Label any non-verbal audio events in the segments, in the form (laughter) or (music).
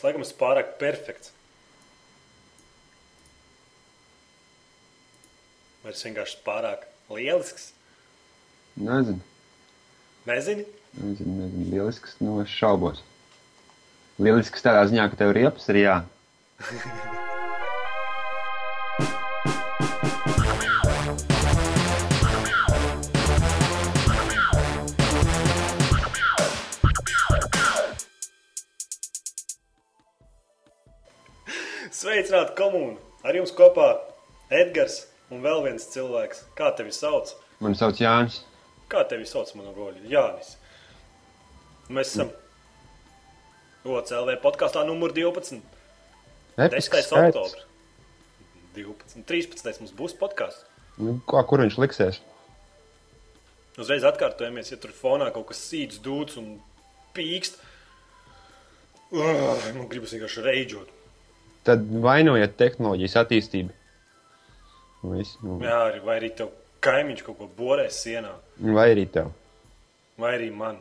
Es laikam esmu pārāk perfekts. Vai es vienkārši pārāk lielisks? Nezinu, Nezini? nezinu, nezinu. Lielisks, nu, es šaubos. Lielisks tādā ziņā, ka tev riepas ir jā. (laughs) Sveicināti komūnu! Ar jums kopā Edgars un vēl viens cilvēks. Kā tevi sauc? Mani sauc Jānis. Kā tevi sauc, manu goļu? Jānis. Mēs esam OCLV podkāstā numur 12. 10. Episks skaits. oktobris. 12. 13. mums būs podkāsts. Nu, kā, kur viņš liksies? Uzreiz atkārtojamies, ja tur fonā kaut kas sīdz, dūts un pīkst. Uh, man gribas vienkārši reidžot. Tad vainojiet tehnoloģijas attīstību. Viss, nu, Jā, vai arī tev kaimiņš kaut ko borēs sienā, vai arī tev. vai arī man.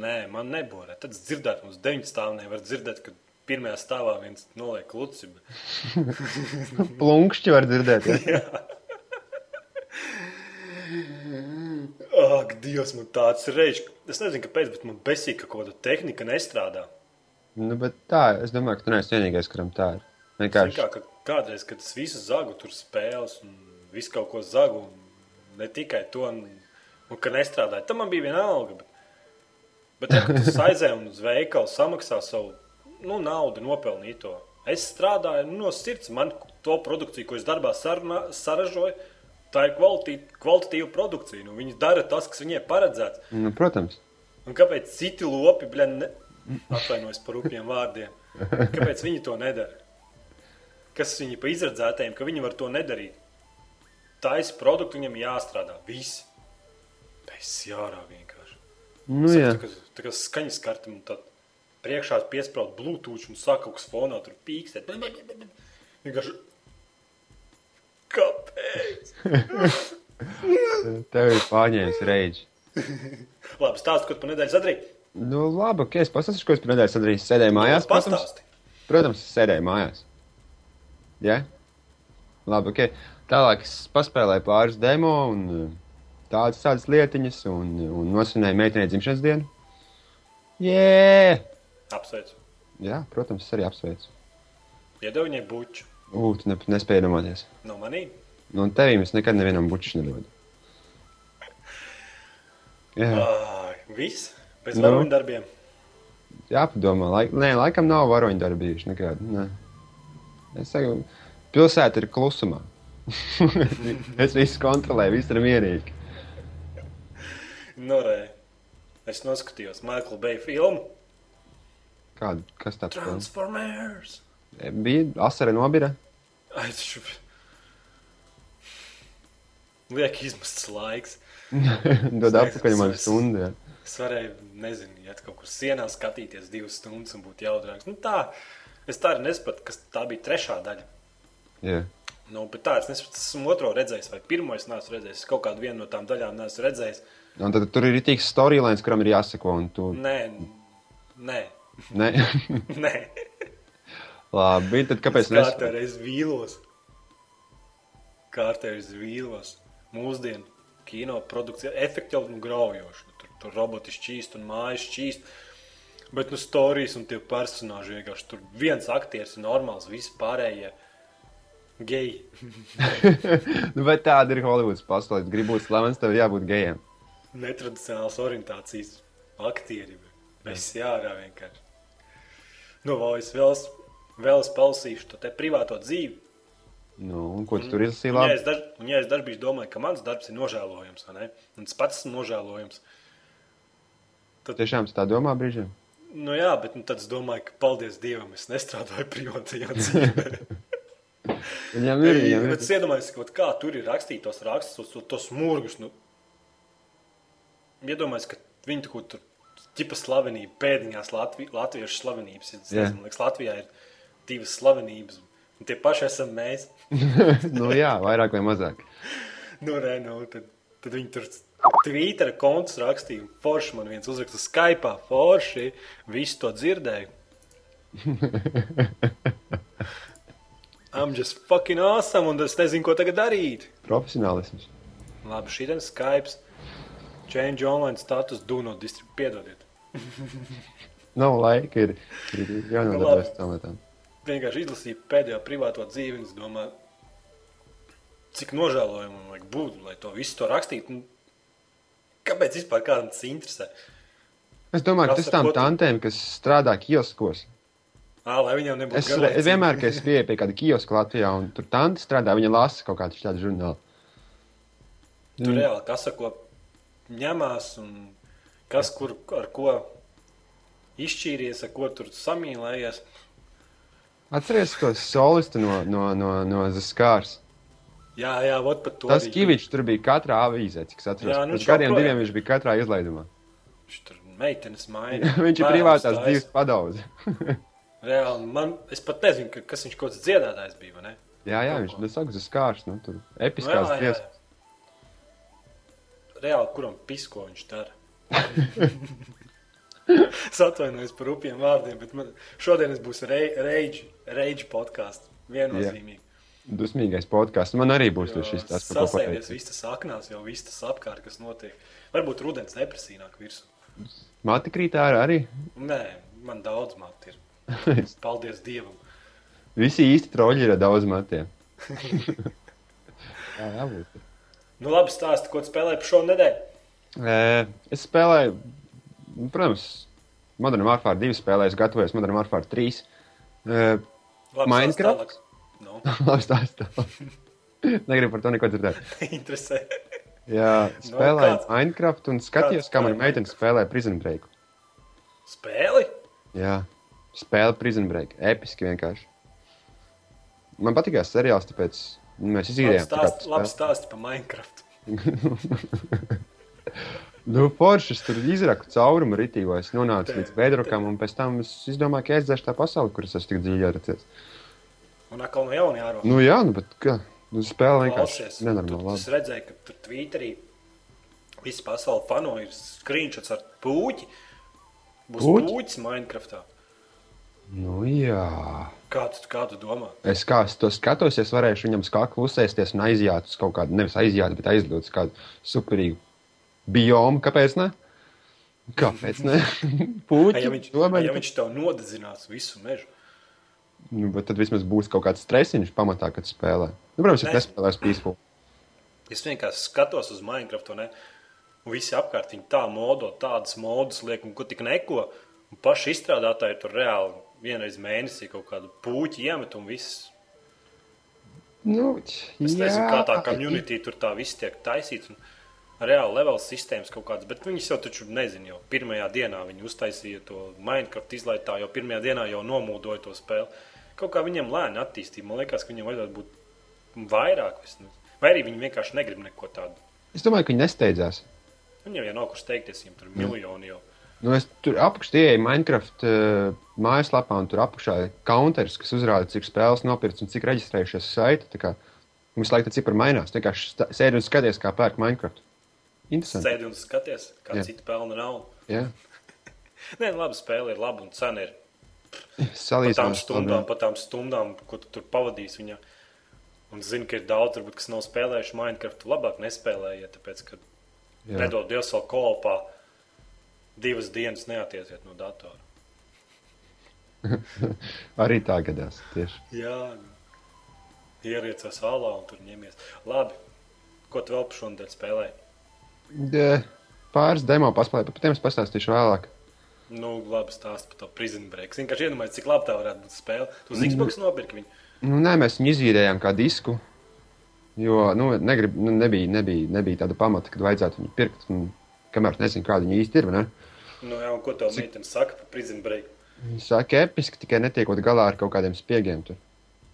Nē, man neborē. Tad es dzirdētu, mums deviņu stāvā nevar dzirdēt, kad pirmajā stāvā viens noliek kluci. Bet... (laughs) (laughs) Plunkšķi var dzirdēt. Ja? Ak, Dievs, man tāds reizes. Es nezinu, kāpēc, bet man besīk, ka kaut kāda tehnika nestrādā. Nu, bet tā, es domāju, ka tu neesi vienīgais, kuram tā ir. Vienkārši. Kā, ka kādreiz, kad es visu zagu, tur spēles un visu kaut ko zagu, un ne tikai to, un, un ka nestrādāja. Tam man bija viena alga. Bet, bet ja, kad tu (laughs) aizēji un uz veikalu samaksā savu nu, naudu, nopelnīto. Es strādāju nu, no sirds. Man to produkciju, ko es darbā sarunā, saražoju, tā ir kvalitatīva produkcija. Nu, viņi dara tas, kas viņiem paredzēts. Nu, protams. Un kāpēc citi lopi, bļa, ne... atvainojas par rupjiem vārdiem, kāpēc viņi to nedara? Kas viņi pa izredzētajiem, ka viņi var to nedarīt? Taisa produktu viņam jāstrādā. Visi. Pēc jārā vienkārši. Nu, jā. Tā kā, tā kā skaņas kartam un tad priekšā piesprāst bluetooth un sāk kaut kas fonā tur pīkstēt. Vienkārši. Kāpēc? (laughs) Tev ir pārņēmis reidži. Labi, stāst, ko tu pa nedēļu sadarīji. Nu, labi, ok, es pastāstīšu, ko es pirmā nedēļā sadarīju. Sēdēju mājās. Protams, protams sēdēju mājās. Jā? Labi, ok. Tālāk es paspēlēju pāris demo un uh, tādas, tādas lietiņas un, un nosvinēju meitenei dzimšanas dienu. Jē! Apsveicu. Jā, protams, es arī apsveicu. Iedevu viņai buču. Ugh, tu ne, nespēji domāties. No manī. No tevīm es nekad nevienam bučus nedodu. Jā, Ai, viss. Bez Nu. no. varoņu darbiem. jāpadomā. Laik, nē, laikam nav varoņu darbi bijuši nekad. Nē. Es saku, pilsēta ir klusumā. (laughs) es visu kontrolēju, viss ir mierīgi. Nu, re. Es noskatījos Maikla Beja filmu Kādu, kas tāds - Transformers. bija? Asara nobira. Ai, tas šup. Liek izmests laiks. (laughs) Dod Es atpakaļ man stundu. Jā. Es varēju, nezinu, iet kaut kur sienā skatīties divas stundas un būt jaudrāks. Nu, tā, es tā arī nesapratu, kas tā bija trešā daļa. Jā. Nu, bet tā, es nesapratu, es esmu otro redzējis, vai pirmo es neesmu redzējis. Es kaut kādu no tām daļām neesmu redzējis. Un tad tur ir rītīgs storylines, kuram ir jāseko. un Tu... Nē, nē, Ne? (laughs) nē. Labi, tad kāpēc? nes- Kārtēreiz vīlos. Kārtēreiz vīlos. Mūsdienu kino produkcija efekti jau nu, graujoši. Tur, roboti šķīst un mājas šķīst. Bet nu stāstījis un tie personāļi vienkārši tur viens aktieris ir normāls, visi pārējie geji. (laughs) nu, bet tāda ir Holivudas pasaule. Gribu būt slavens, tev jābūt gejam. Netradicionāls orientācijas aktieri. Mēs jārā vienkārši. Nu, es vēl, es- vēl es palasīšu to te privāto dzīvi. Nu, un ko tu tur izlasīji? Un, ja es, daž, un, ja es dažkārt domāju, ka mans darbs ir nožēlojams? Un es pats esmu nožēlojams. Tiešām tu tā domā brīžiem. Nu, jā, bet nu, tad es domāju, ka paldies Dievam, es nestrādāju privātajā (laughs) dzīvē. Viņam ir, viņam bet es iedomājos, kā tur ir rakstīts tos rakstus, tos, tos mūrgus. Nu, iedomājos, ka viņi tur tur ķipa slavenība, pēdiņās Latvi, latviešu slavenības. Es Jā. nezinu, liekas, Latvijā ir divas slavenības, un tie paši esam mēs. (laughs) nu, jā, vairāk vai mazāk. Nu, nē, nu, tad, tad viņi tur Twitter kontus rakstīja. un Forši man viens uzraksta Skype, forši. Visu to dzirdēju. I'm just fucking awesome, un es nezinu, ko tagad darīt. Profesionālisms. Labi, šī ir Skype. Change online status, do not distribute. Piedodiet. (laughs) Nav laika, ir, ir jānodarbojas tam lietām. Vienkārši izlasīju pēdējo privāto dzīvi, un es domāju, cik nožēlojami man vajag būt, lai to visu to rakstītu. Nu, Kāpēc vispār kādam tas interesē? Es domāju, ka tas tām tantēm, kas strādā kioskos. Ā, lai viņam nebūtu Es re- vienmēr, kad es pieeju pie kāda kioska Latvijā, un tur tanti strādā, viņa lasa kaut kādu tādu žurnālu. Tur reāli kas ar ko ņemās, un kas kur ar ko izšķīries, ar ko tur samīlējies. Atceries to solistu no, no, no, no Zaskārs. Jā, jā, vot pat to. Tas arī. Kivičs tur bija katrā avīzē, cik es atceros. Jā, nu gadiem joprojām diviem viņš bija katrā izlaidumā. Viņš tur meitenes maina. (laughs) viņš ir privātās dzīves padauze. (laughs) Reāli, man, es pat nezinu, ka, kas viņš kaut kāds dziedātājs bija, ne? jā, jā, viņš ko. nu, saka, Zaskārs, nu, tur Nu, episkās jā, jā, jā. Reāli, kuram pisko viņš dara? (laughs) es atvainojos par rupjiem vārdiem, bet man šodien es būšu reidži, podkāsts. Viennozīmīgi. Dusmīgais podkāsts. Man arī būs tur šis tas, par ko Sasēdies, pateikt. viss tas aknās, jau viss tas apkārt, kas notiek. Varbūt rudens depresija nāk virsū. Mati krīt ārā arī. Nē, man daudz matu ir. (laughs) Paldies Dievam. Visi īsti troļi ir daudz matiem. (laughs) jā, jābūt. Nu, labi, stāsti, ko spēlēji par šo nedēļu. E, es spēlēju, nu, protams, Modern Warfare 2 spēlēju, gatavojos Modern Warfare 3. E, Labi, Minecraft? Tālāk. Nu, (laughs) stāstā. Negribu par to neko dzirdēt. (laughs) interesē. Jā, spēlēju kāds- Minecraft un skatījos, kā mana meitene spēlē Prison Break. Spēli? Jā, spēle Prison Break. Episki vienkārši. Man patīkās seriāls, tāpēc nu, mēs Labi, izgājām. stāsti, labi stāsti par Minecraft. (laughs) Nu, foršas tur izraku caurumu ritīgo. Es nonācu Te- līdz bedrokam, un pēc tam es izdomāju, ka aizdzēšu tā pasauli, kuras es tik dziļi ieracies. Un atkal no jauna jārod. Nu, jā, nu, bet kā? Nu, spēle vienkārši nenormāli. Es redzēju, ka tur Twitterī visi pasauli fano ir screenshots ar puķi. Būs Puķi? puķis Minecraftā. Nu, jā. Kā tu, kā tu domā? Es kā es to skatos, es varēšu viņam skaklu uzsēsties un aiziet uz kaut kādu, nevis aiziet, bet aizlūt uz kādu superīgu biomu. Kāpēc ne? Kāpēc ne? (laughs) Puķi, Ja viņš, domāju, ja viņš tev nodedzinās visu mežu, Nu, tad vismaz būs kaut kāds stresiņš pamatā, kad spēlē. Nu, protams, ja nespēlēs pīsfu. es vienkārši skatos uz Minecraft. un Ne? Un visi apkārt viņi tā modo, tādas modes liek, un ko tik neko. Un paši izstrādātāji tur reāli vienreiz mēnesī kaut kādu puķi iemet un viss. Nu, Es nezinu, kā tā komunitī tur tā viss tiek taisīts. un Reāli levels sistēmas kaut kādas, bet viņas jau taču nezina. Jau pirmajā dienā viņi uztaisīja to Minecraft izlaitā, jau pirmajā dienā jau nomūdoja to spēli. Kaut kā viņiem lēni attīstīja. Man liekas, ka viņiem vajadzētu būt vairāk. es nezinu. Vai arī viņi vienkārši negrib neko tādu. Es domāju, ka viņi nesteidzās. Viņiem jau nav kur steigties, viņiem tur ir miljoni jau. Nu, es tur apakšā ienāku Minecraft uh, mājaslapā, un tur apakšā ir counters, kas uzrāda, cik spēles nopirkts un cik reģistrējušies saiti. Mums laikam cipari mainās. Kā sēdi un skaties, kā pērk Minecraft. Interesanti. Sēdi un skaties, kā Jā. citi pelna naudu. Jā. (laughs) Nē, labi, spēle ir laba un cena ir par tām Salīdzinām stundām, par tām stundām, ko tu tur pavadīsi. Viņa. Un zinu, ka ir daudz, varbūt, kas nav spēlējuši Minecraft, labāk nespēlējiet, tāpēc, ka nedod Dievs vēl kopā divas dienas neatiesiet no datora. (laughs) Arī tā gadās. Tieši. Jā, ieriecies alā un tur ņemies. Labi, ko tu vēl par šo nedēļu spēlēji? Pāris demo paspēlēju, par tiem es pastāstīšu vēlāk. Nu, labi, stāst par to prison break. Es vienkārši iedomājos, cik labi tā varētu būt spēle. Tu uz Xbox nopirki viņu. Nu, nē, mēs viņu izīrējām kā disku. Jo nu, negrib, nu, nebija, nebija, nebija tāda pamata, kad vajadzētu viņu pirkt. Un, kamēr es nezinu, kāda viņa īsti ir. ne? Nu, jā, ko tev meitene saka par prison break? Viņa saka, episki, tikai netiekot galā ar kaut kādiem spiegiem. Tur.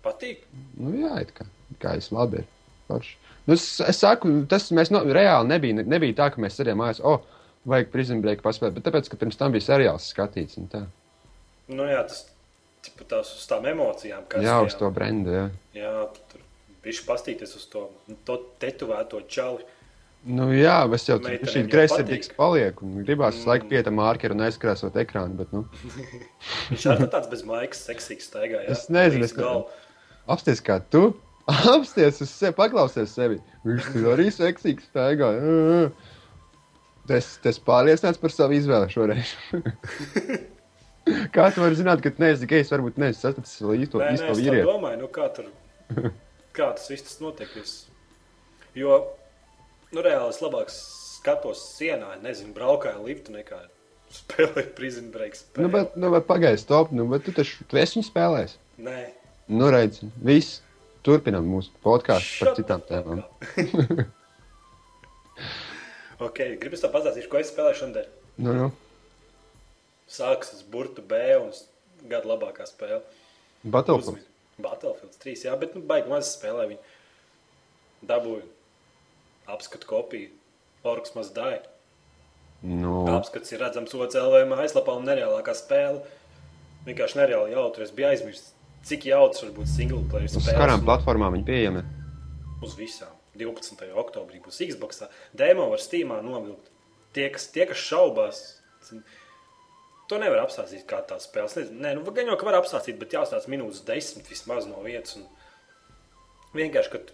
Patīk. Nu, jā, it kā, kā es labi ir. Forši. Nu, es, es saku, tas mēs no, reāli nebija, nebija tā, ka mēs sēdējām mājās, oh, vajag break paspēt, bet tāpēc, ka pirms tam bija seriāls skatīts. Nu, jā, tas tipa tās uz tām emocijām, kas Jā, uz to brendu, jā. Jā, tu tur bija pastīties uz to, to tetovēto čauli. Nu, jā, es jau Meitenēm šī greizsirdīgs palieku. un Gribās Mm. laiku pie tā mārkera un aizkrāsot ekrānu, bet, nu, (laughs) Viņš arī tāds bez maigas, seksīgs staigā. jā, Es nezinu, es- galvu. apsties kā tu. (laughs) Apsties uz sevi, paklausies sevi. Viņš arī seksīgs staigā. Jā, jā. Es esmu pārliecināts par savu izvēli šoreiz. (laughs) Kā tu vari zināt, ka tu neesi gejs, varbūt neesi saticis īsto, Nē, nē, īsto es tā vīrieti? domāju, nu, kā, tur, (laughs) kā tas viss tas notiek. Es, jo, nu, reāli es labāk skatos sienā, nezinu, braukāju liftu nekā spēlēju prison break. Spēli. Nu, bet, nu, bet pagaidi, stop. Nu, bet tu taču tu esi viņu spēlējis. Nē, Nu, redz, viss. Turpinām mūsu podkāstu par citām tēmām. (laughs) ok, gribas tā pastāstīt, ko es spēlēju šodien. Nu, nu. Sāks ar burtu B un gada labākā spēle. Battlefield. Uzmini. Battlefield 3, jā, bet nu, baigi maz spēlē viņu. Dabūju apskatu kopiju. Orks maz dāja. Nu, Apskats ir redzams OCLV aizlapā un nereālākā spēle. Vienkārši nereāli jautri. Es biju aizmirsis, cik jautrs var būt single player uz spēle. karām platformām viņi pieejami. Uz visām. 12. oktobrī būs Xbox. Demo var Steamā novilkt. Tie, kas, tie, kas šaubās, to nevar apstāstīt kā tādu spēli. Es nezinu, Nē, nu, gan jau, ka var apstāstīt, bet jāstāsta minūtes desmit vismaz no vietas. Un vienkārši, kad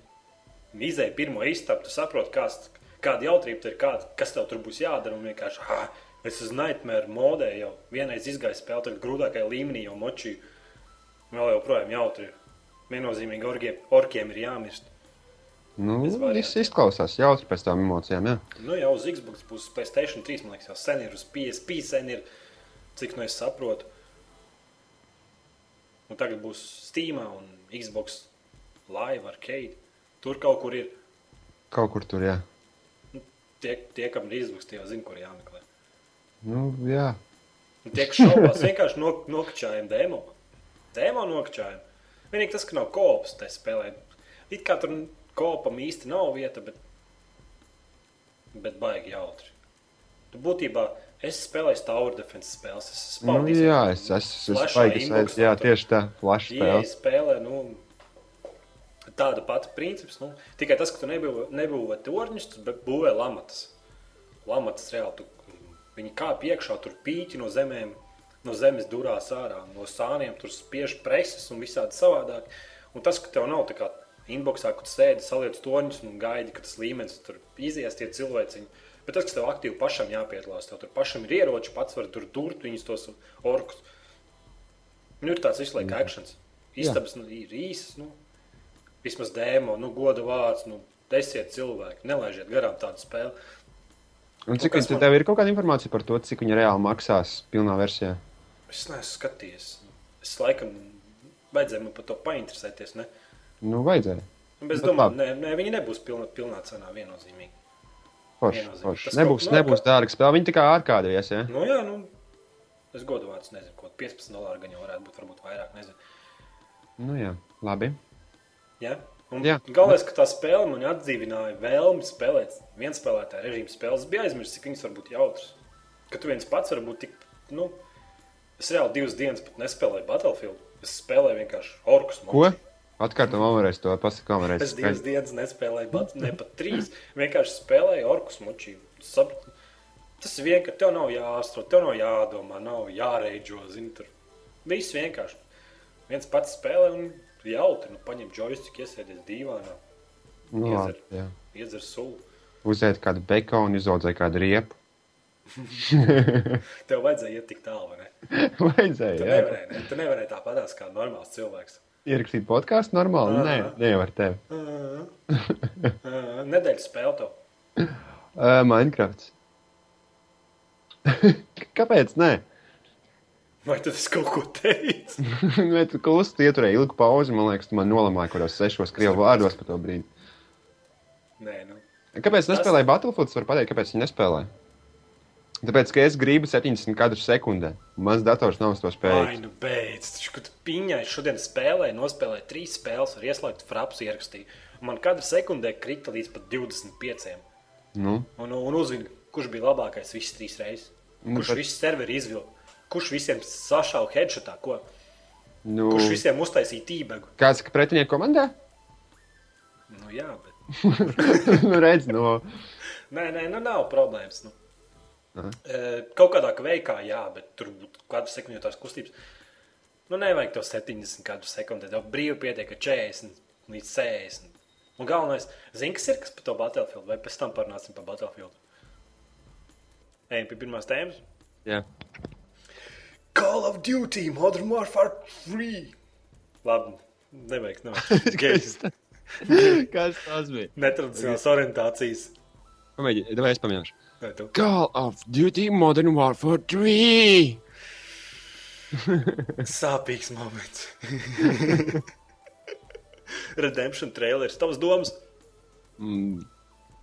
izēja pirmo istabu, tu saproti, kāds, kāda jautrība tur ir, kāda, kas tev tur būs jādara. Un vienkārši, ha, es uz Nightmare modē jau vienreiz izgāju spēli, tagad grūtākajā līmenī jau močīju. Vēl joprojām jautri. Viennozīmīgi orkiem, orkiem ir jāmirst. Nu, variantiem. viss izklausās jautri pēc tām emocijām. Jā. Nu, jau uz Xbox būs Playstation 3, man liekas, jau sen ir uz PSP, sen ir, cik no es saprotu. Un tagad būs Steam un Xbox Live Arcade. Tur kaut kur ir. Kaut kur tur, jā. Tie, tie kam ir Xbox, tie jau zina, kur jāmeklē. Nu, jā. Un tie, kas šaubās, vienkārši nok nokļājām demo. Demo nokļājām. Vienīgi tas, ka nav kopas tajā spēlē. It kā tur kopam īsti nav vieta, bet, bet baigi jautri. Tu būtībā es spēlēju Tower Defense spēles. Es esmu Nu, jā, es esmu spaigas. inboxā Jā, tieši tā. Flash spēle. spēlē, nu, tāda pati princips. Nu, tikai tas, ka tu nebūvē, nebūvē torņus, tu būvē lamatas. Lamatas reāli, tu, viņi kā piekšā, tur pīķi no zemēm, no zemes durās ārā, no sāniem tur spiež preses un visādi savādāk. Un tas, ka tev nav tā kā inboxā, tu sēdi, saliec torņus un gaidi, ka tas līmenis tur izies tie cilvēciņi. Bet tas, ka tev aktīvi pašam jāpiedalās, tev tur pašam ir ieroči, pats var tur durt viņus tos orkus. Nu, ir tāds visu laiku akcents. Istabas nu, ir īsas, nu, vismaz dēmo, nu, goda vārds, nu, desiet cilvēki, nelaižiet garām tādu spēli. Un cik kas viņi man- tev ir kaut kāda informācija par to, cik viņi reāli maksās pilnā versijā? Es neesmu skatījies. Es laikam vajadzēja man par to painteresēties. Ne? Nu, vajadzēja. Bet es domāju, ne, ne, viņi nebūs pilnā, pilnā cenā viennozīmīgi. Forši, forši. Nebūs, kaut- nu, nebūs dārga spēle. Viņi tā kā ārkārtējies, ja? Nu, jā, nu, es godu vārds nezinu, ko 15 dolāri gan jau varētu būt, varbūt vairāk, nezinu. Nu, jā, labi. Ja? Un Jā. galvenais, ka tā spēle man atdzīvināja vēlmi spēlēt vienu spēlētāju režīmu spēles. Es biju aizmirsis, cik viņas var būt jautras. Ka tu viens pats vari būt tik, nu, es reāli divas dienas pat nespēlēju Battlefield. Es spēlēju vienkārši orkus. Ko? Atkārtot vēlreiz to pasakām vēlreiz. Es divas dienas nespēlēju, bet ne pat trīs. Vienkārši spēlēju orkus močību. Sapratu. Tas vienkārši, tev nav jāstrādā, tev nav jādomā, nav jāreidžo, zini, tur. Viss vienkārši. Viens pats spēlē un jautri, nu, paņem joystick, iesēdies dīvānā, Nu, iedzer. iedzer sulu. Uzēt kādu bekonu, izaudzēt kādu riepu. (laughs) Tev vajadzēja iet tik tālu, vai ne? (laughs) Vajadzēja, Tu nevarēji, ne? Tu nevarēji tāpatās kā normāls cilvēks. Ierakstīt podkāstu normāli? Nē, Aha. nevar tevi. Uh, Nedēļas spēle tev. Uh, Minecraft. (laughs) Kāpēc? Nē, Vai tad es kaut ko teicu? (laughs) Nē, tu klusi ieturēji ilgu pauzi. Man liekas, tu man nolamāji kaut kādos sešos krievu vārdos par to brīdi. Nē, nu. Kāpēc nespēlēji Battlefield? Es varu pateikt, kāpēc viņi nespēlēja. Tāpēc, ka es gribu 70 kadru sekundē. Mans dators nav to Ai, spējīgs. nu beidz. Taču, kad piņai šodien spēlēja, nospēlēja trīs spēles, ar ieslēgtu fraps ierakstīju. Man katra sekundē krita līdz pat 25. Nu, Un, un uzzina, kurš bija labākais visas trīs reizes. Nu, Kurš bet- visu serveri izvilka? Kurš visiem sašāva headshotā? Ko? nu, Kurš visiem uztaisīja tībegu? kāds ka pretinieku komandā? Nu jā, bet (laughs) nu, redz, no, Nē, nē, nu nav problēmas. Nu. Aha. E, Kaut kādā veikā, jā, bet tur būtu kādu sekundi jau tās kustības. Nu, nevajag to 70 kādu sekundi. Tev brīvi pietiek ar 40 līdz 60. Un galvenais, zini, kas ir kas par to Battlefield, vai pēc tam parunāsim par Battlefield. Ejam pie pirmās tēmas. Jā. Call of Duty Modern Warfare 3. Labi, nevajag, nevajag. (laughs) Gejs. Kas tas bija? Netradicionāls orientācijas. Pamēģini, vai es pamēģināšu. Call of Duty Modern Warfare 3! (laughs) Sāpīgs moments. (laughs) Redemption trailers. Tavas domas? Mm,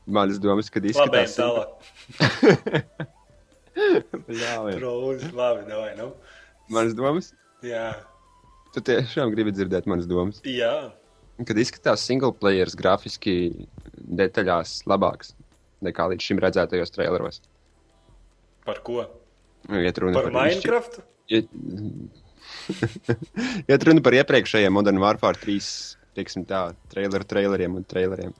manas domas, kad Labi, izskatās. tālāk. (laughs) Ļauj. Trolls. Labi, davai, nu. Manas domas? Jā. Tu tiešām gribi dzirdēt manas domas. Jā. Kad izskatās single players grafiski detaļās labāks nekā līdz šim redzētajos traileros. Par ko? Iet runa Par izšķir- Minecraft? Iet... Iet runa par iepriekšējiem Modern Warfare 3, teiksim tā, traileru, traileriem un traileriem.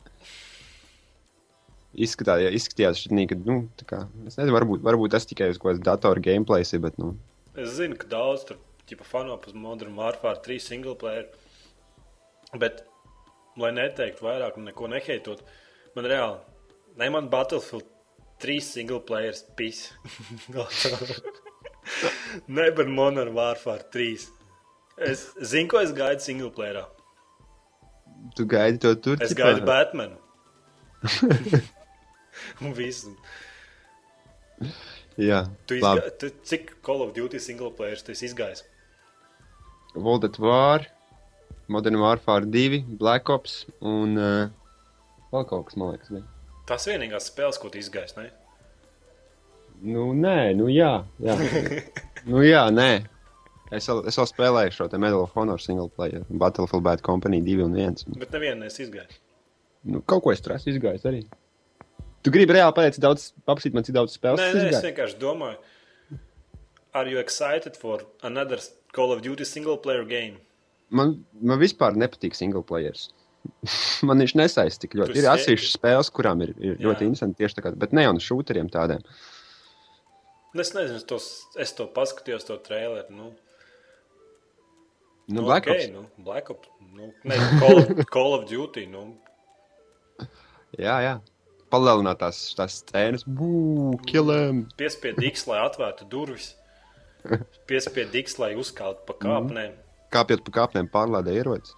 Izskatās, izskatījās šķitnī, ka, nu, tā kā, es nezinu, varbūt, varbūt tas tikai uz kaut kādas datoru gameplays, bet, nu, Es zinu, ka daudz tur ķipa fano par Modern Warfare 3 single player. Bet, lai neteiktu vairāk un neko neheitot, man reāli, ne man Battlefield 3 single players pis. ne par Modern Warfare 3. Es zinu, ko es gaidu single playerā. tu gaidi to tur. Es gaidu Batmanu. (laughs) (laughs) un visu. Jā, Tu izga... tu, cik Call of Duty single players tu esi izgājis? World at War, Modern Warfare 2, Black Ops un uh, vēl kaut kas, man liekas, bija. Tas vienīgās spēles, ko tu izgājis, ne? Nu, nē, nu jā, jā. nu jā, nē. Es vēl, es vēl spēlēju šo Medal of Honor single player, Battlefield Bad Company 2 un 1. Bet nevienu neesi izgājis. Nu, kaut ko es trasu izgājis arī. Tu gribi reāli pateikt, daudz, paprasīt man, cik daudz spēles Nē, nē, es vienkārši domāju, are you excited for another Call of Duty single player game? Man, man vispār nepatīk single players. (laughs) man viņš nesaista tik ļoti. Tu Ir atsevišķas spēles, kurām ir, ir ļoti interesanti tieši tā kā, bet ne jau no šūteriem tādiem. Nu, Es nezinu, tos, es to paskatījos, to traileru. Nu, Nu, Black okay, Ops. nu, Black Ops. Nu, ne, Call, of, (laughs) Call of Duty. Nu, Jā, jā. Palielināt tās, tās scēnas, būvēt, kilēm. Piespied X, lai atvērtu durvis. (laughs) Piespied X, lai uzkāptu pa kāpnēm. Kāpjot pa kāpnēm, pārlādē ierodas.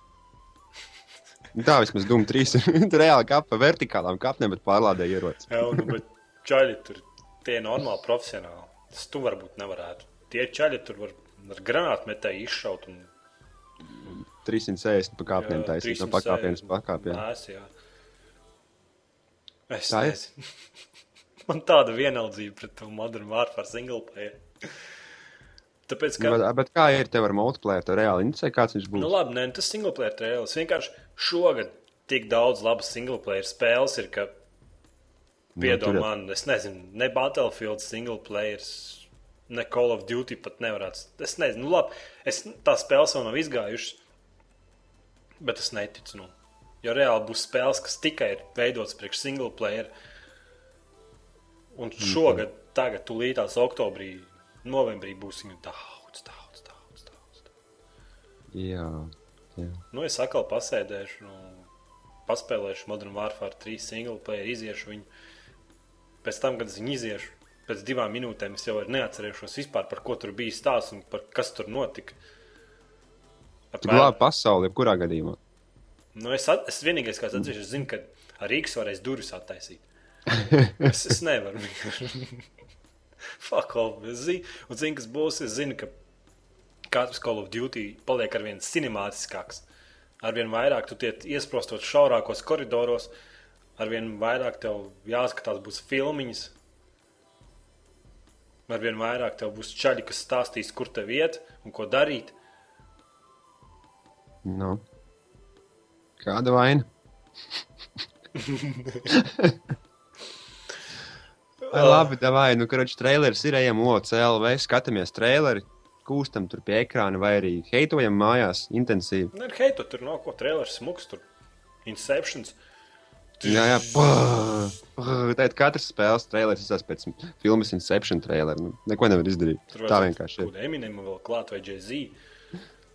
Nu, Tā vismaz Dūma 3 ir. (laughs) Reāli kāpa pa vertikālām kāpnēm, bet pārlādē ierodas. Jā, nu, bet čaļi tur tie normāli profesionāli. Tas tu varbūt nevarētu. Tie čaļi tur var ar granātmetēju izšaut un 360 pa kāpnēm taisīt no pakāpienes pakāpieniem. Es Tā nezinu. (laughs) Man tāda vienaldzība pret to Modern Warfare single player. Tāpēc, ka, Bet, bet kā ir tev ar multiplayer? Tev reāli interesē, kāds viņš būs? nu labi, nē, tas single player trailers. Vienkārši šogad tik daudz labas single player spēles ir, ka piedod tur- man, es nezinu, ne Battlefield single players, ne Call of Duty pat nevarētu. Es nezinu, nu labi, es, tā spēles vēl nav izgājušas, bet es neticu. Nu. Jo reāli būs spēles, kas tikai ir veidotas priekš single player. Un šogad, tagad, tūlītās oktobrī, novembrī būs viņu daudz, daudz, daudz. daudz. Jā, jā. Nu, es atkal pasēdēšu, nu, paspēlēšu Modern Warfare 3 single player, iziešu viņu. Pēc tam, kad es viņu iziešu, pēc divām minūtēm es jau neatcerēšos vispār, par ko tur bija stāsts un par kas tur notika. Glābi pasauli, jebkurā gadījumā. Nu, es, at, es vienīgais, kas atceros, es zinu, ka ar Rīgas varēs durvis attaisīt. (laughs) Es, es nevaru. (laughs) Fuck off. Es zinu, un zinu, kas būs. Es zinu, ka katrs Call of Duty paliek ar vien cinemātiskāks. Arvien vairāk tu tiek iesprostot šaurākos koridoros, arvien vairāk tev jāskatās būs filmiņas. Arvien vairāk tev būs čaļi, kas stāstīs, kur tev iet un ko darīt. Nu. Kāda vaina? (laughs) Labi, vai nu, kurš traileris ir, ejam OCLV, skatāmies traileri, kūstam tur pie ekrāna vai arī heitojam mājās intensīvi. Nē, hei, tu tur nav ko traileris smuks, tur Inceptions. Jā, jā. Tā ir katrs spēles trailers, tas pēc filmas Inception trailer. Nu, neko nevar izdarīt. Tur Tā vienkārši ir. kaut Eminem vēl klāt vai Jay-Z.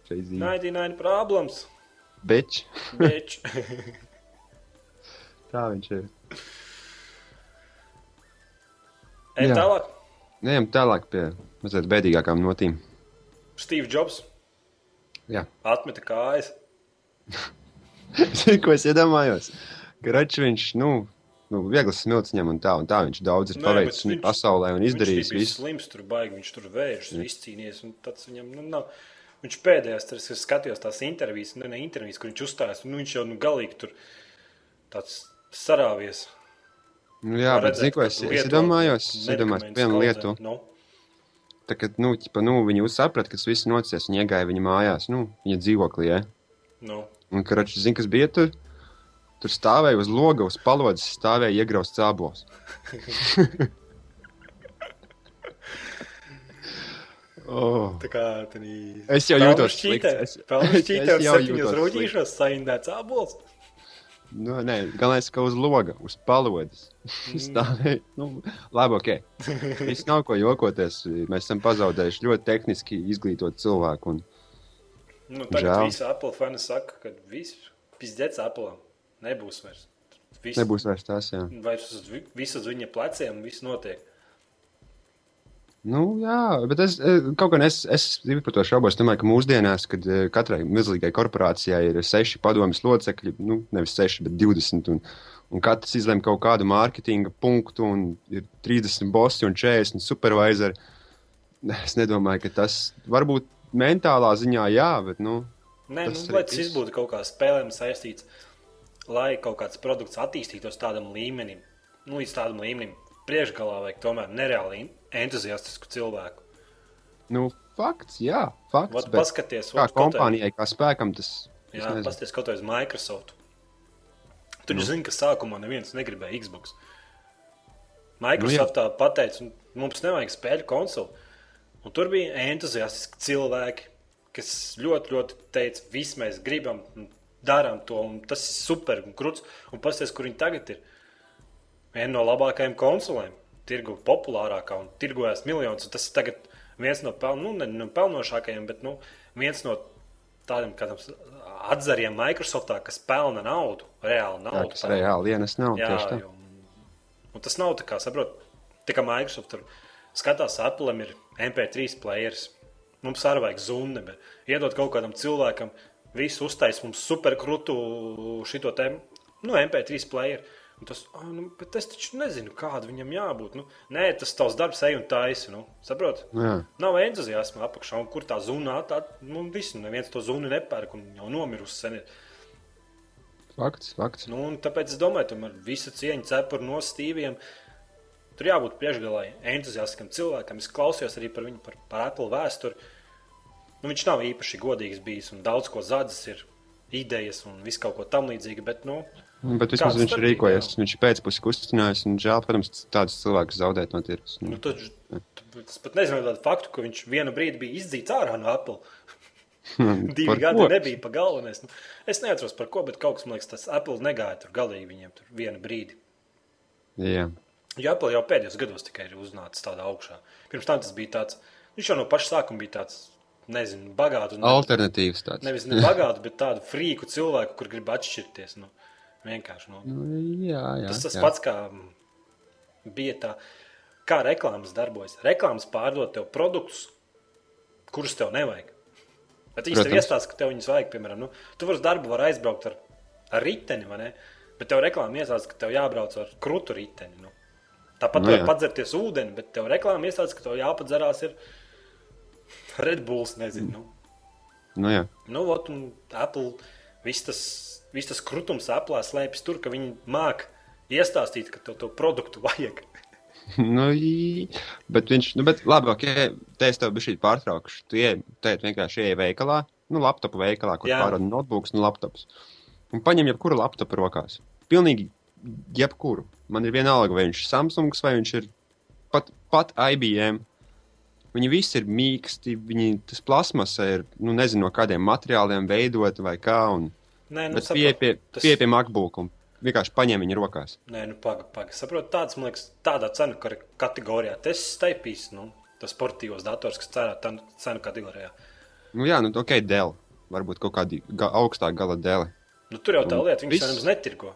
Crazy. 99 problems. Bitch. Bitch. (laughs) Tā viņš ir. Ejam tālāk. Ejam tālāk pie mazliet bēdīgākām notīm. Steve Jobs Jā. atmeta kājas. (laughs) Zini, ko es iedomājos? Gračs viņš, nu, nu viegls smilts ņem un tā, un tā viņš daudz ir paveicis bet viņš... pasaulē un izdarījis Viņš visu. slims, tur baigi, viņš tur vēršas, izcīnījies. un tāds Viņam, nu, nav. Viņš pēdējās, tas ir skatījos tās intervijas, ne, ne intervijas, kur viņš uzstājās. Nu, viņš jau nu, galīgi tur tāds sarāvies. Nu, jā, bet zini, ko es, es iedomājos? Es iedomājos vienu lietu. Nu, Tā, kad, nu, ķipa, nu, viņi saprata, ka tas viss nocies, viņi iegāja viņa mājās, nu, viņa dzīvoklī, ja? nu. Un, karač, zini, kas bija tur? Tur stāvēja uz loga, uz palodzes, stāvēja iegraust cābos. (laughs) oh. Tā kā tādā Es jau jūtos slikts. Es- (laughs) es jau septiņos jūtos rūtīšos, saindēts abols. Nu, nē, galvenais, ka uz loga, uz palodzes. Stāvēja. Nu, labi, ok. Viss nav ko jokoties. Mēs esam pazaudējuši ļoti tehniski izglītotu cilvēku. Un, Nu, tagad Žēl. visi Apple fani saka, ka viss pizdēts Apple nebūs vairs. Viss, nebūs vairs tās, jā. Vairs uz, vi- viss uz viņa pleciem, viss notiek. Nu, jā, bet es eh, kaut kā es, es par to šaubos. Es domāju, ka mūsdienās, kad eh, katrai milzīgai korporācijai ir seši padomjas locekļi, nu, nevis seši, bet 20, un, un katrs izlem kaut kādu mārketinga punktu, un ir 30 bosi un 40 supervisori. Es nedomāju, ka tas varbūt mentālā ziņā jā, bet, nu, Nē, Tas nu, lai tas viss. būtu kaut kā spēlēm saistīts, lai kaut kāds produkts attīstītos tādam līmenim, nu, līdz tādam līmenim. Priekšgalā vajag tomēr nereāli entuziastisku cilvēku. nu fakts, jā, fakts. Vat bet paskaties, kā kompānijai, kā spēkam, tas es Jā, nezinu. paskatieties kaut vai uz Microsoft. Tur Nu. nu. zina, ka sākumā neviens negribēja Xbox. Microsoft tā pateica, "Un mums nevajag spēļu konsoli. Un tur bija entuziastiski cilvēki, kas ļoti, ļoti teica, viss mēs gribam, un darām to, un tas ir super un krūts. Un paskatieties, kur viņi tagad ir. Viena no labākajām konsolēm, tirgu populārākā un tirgojas miljonus. Tas ir viens no, peln, nu, ne, no pelnošākajiem, bet nu, viens no tādiem kādam atzariem Microsoftā, kas pelna naudu, reāli Jā, naudu. kas pelna. reāli ienes nav. Jā, tieši tā. jo, un tas nav tā kā, saprot, tā kā Microsoft tur skatās, Apple ir MP3 players. Mums arī vajag zuni, bet iedot kaut kādam cilvēkam, visu uztais mums superkrūtu šito te, nu, MP3 player. Un tas, ah, nu, bet es taču nezinu, kāda viņam jābūt. Nu, nē, tas tavs darbs, ej un taisi. Nu, saprot? Jā. Nav entuziasma apakšā, un kur tā zuna atrada. Nu, visu, neviens to zunu nepērk, un jau nomirusi sen. ir. Fakts, fakts. Nu, tāpēc es domāju, ka ar visu cieņu cepuru no stīviem tur jābūt priekšgalai entuziastiskam cilvēkam. Es klausījos arī par viņu, par, par Apple vēsturi. Nu, viņš nav īpaši godīgs bijis un daudz ko zadzis, ir idejas un viss kaut ko tam līdzīga. Bet, nu, Bet vismaz Kāda viņš ir rīkojies. jā? Viņš ir pēcpusē kustinājis. Un žēl, protams, tādus cilvēkus zaudēt no tirgus. nu, tad, es pat nezinu tādu faktu, ka viņš vienu brīdi bija izdzīts ārā no Apple. (laughs) (laughs) Divi Par gadi ko? nebija pa galvenais. Nu, es neatceros par ko, bet kaut kas man liekas, tas Apple negāja tur galīgi viņiem tur vienu brīdi. Jā. Jo Apple jau pēdējos gados tikai ir uznācis tādā augšā. Pirms tam tas bija tāds, viņš jau no paša sākuma bija tāds, nezinu, Ne, Alternatīvs tāds. nevis ne bagāts, bet tādu frīku cilvēku, kur grib atšķirties. Nu, vienkārši. Nu, Nu, Jā, jā. tas tas jā. pats kā bija tā, kā reklāmas darbojas. Reklāmas pārdod tev produktus, kurus tev nevajag. Bet viņš tev iestāsta, ka tev viņus vajag, piemēram, nu, tu vari uz darbu var aizbraukt ar, ar riteni, vai ne? Bet tev reklāma iestāsta, ka tev jābrauc ar krūtu riteni. Nu. Tāpat Nu var padzerties ūdeni, bet tev reklāma iestāsta, ka tev jāpadzerās ir Red Bulls, nezinu. Nu. Nu, jā. Nu, ot, un Apple, viss tas, viss tas krutums Apple slēpjas tur, ka viņi māk iestāstīt, ka tev to produktu vajag. (laughs) nu, ī- bet viņš, nu, bet labi, ok, te es tev šī pārtraukšu. Tu ej, te vienkārši ieej veikalā, nu, laptopu veikalā, kur pārāda notebooks un laptops. Un paņem jebkuru laptopu rokās. Pilnīgi jebkuru. Man ir vienalga, vai viņš ir Samsungs vai viņš ir pat, pat IBM. Viņi visi ir mīksti, viņi tas plasmasa ir, nu, nezinu, no kādiem materiāliem veidota vai kā. Un, Nē, nu, bet pieeja pie, tas- pie, pie MacBook un vienkārši paņem viņu rokās. Nē, nu, pagaidi, pagaidi. Saprotu, tāds, man liekas, tādā cenu kategorijā. Tas staipīs, nu, tas sportīvos dators, kas tā cenu kategorijā. Nu, jā, nu, ok, dēļ. Varbūt kaut kāda ga augstāka gala dēļ. Nu, tur jau tā lieta, viss- jau nemaz netirgo.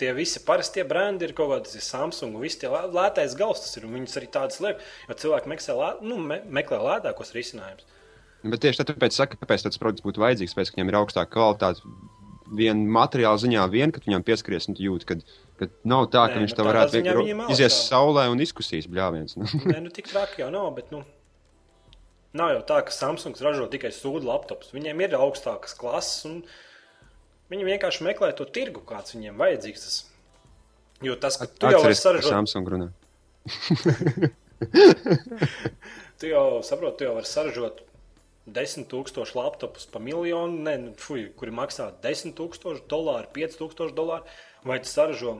Tie visi parastie brendi ir kaut kādas Samsung, un visi tie lē- lētais gals tas ir. un Viņas arī tādas liek, jo cilvēki meklē, lē, nu, me, meklē lētākos risinājumus. Bet tieši tā- tāpēc, saka, kāpēc tāds produkts būtu vajadzīgs, pēc, ka viņam ir augstāka kvalitāte. Vien materiāla ziņā, vien, kad viņam pieskaries, un tu jūti, ka, ka nav tā, ka Nē, viņš nu, tādā varētu vienkārši izies saulē un izkusīs bļāviens. Nu. (laughs) Nē, nu, tik traki jau nav, bet, nu, nav jau tā, ka Samsungs ražo tikai sūdu laptops. Viņiem ir augstākas klases, un viņi vienkārši meklē to tirgu, kāds viņiem vajadzīgs. Tas. Jo tas, ka tu jau Atceries, ka saražot, Samsung runā. (laughs) tu jau saproti, tu jau vari saražot 10,000 laptopus par miljonu, ne, nu, fuj, kuri maksā 10,000 dolāru, 5,000 dolāru, vai tu saražo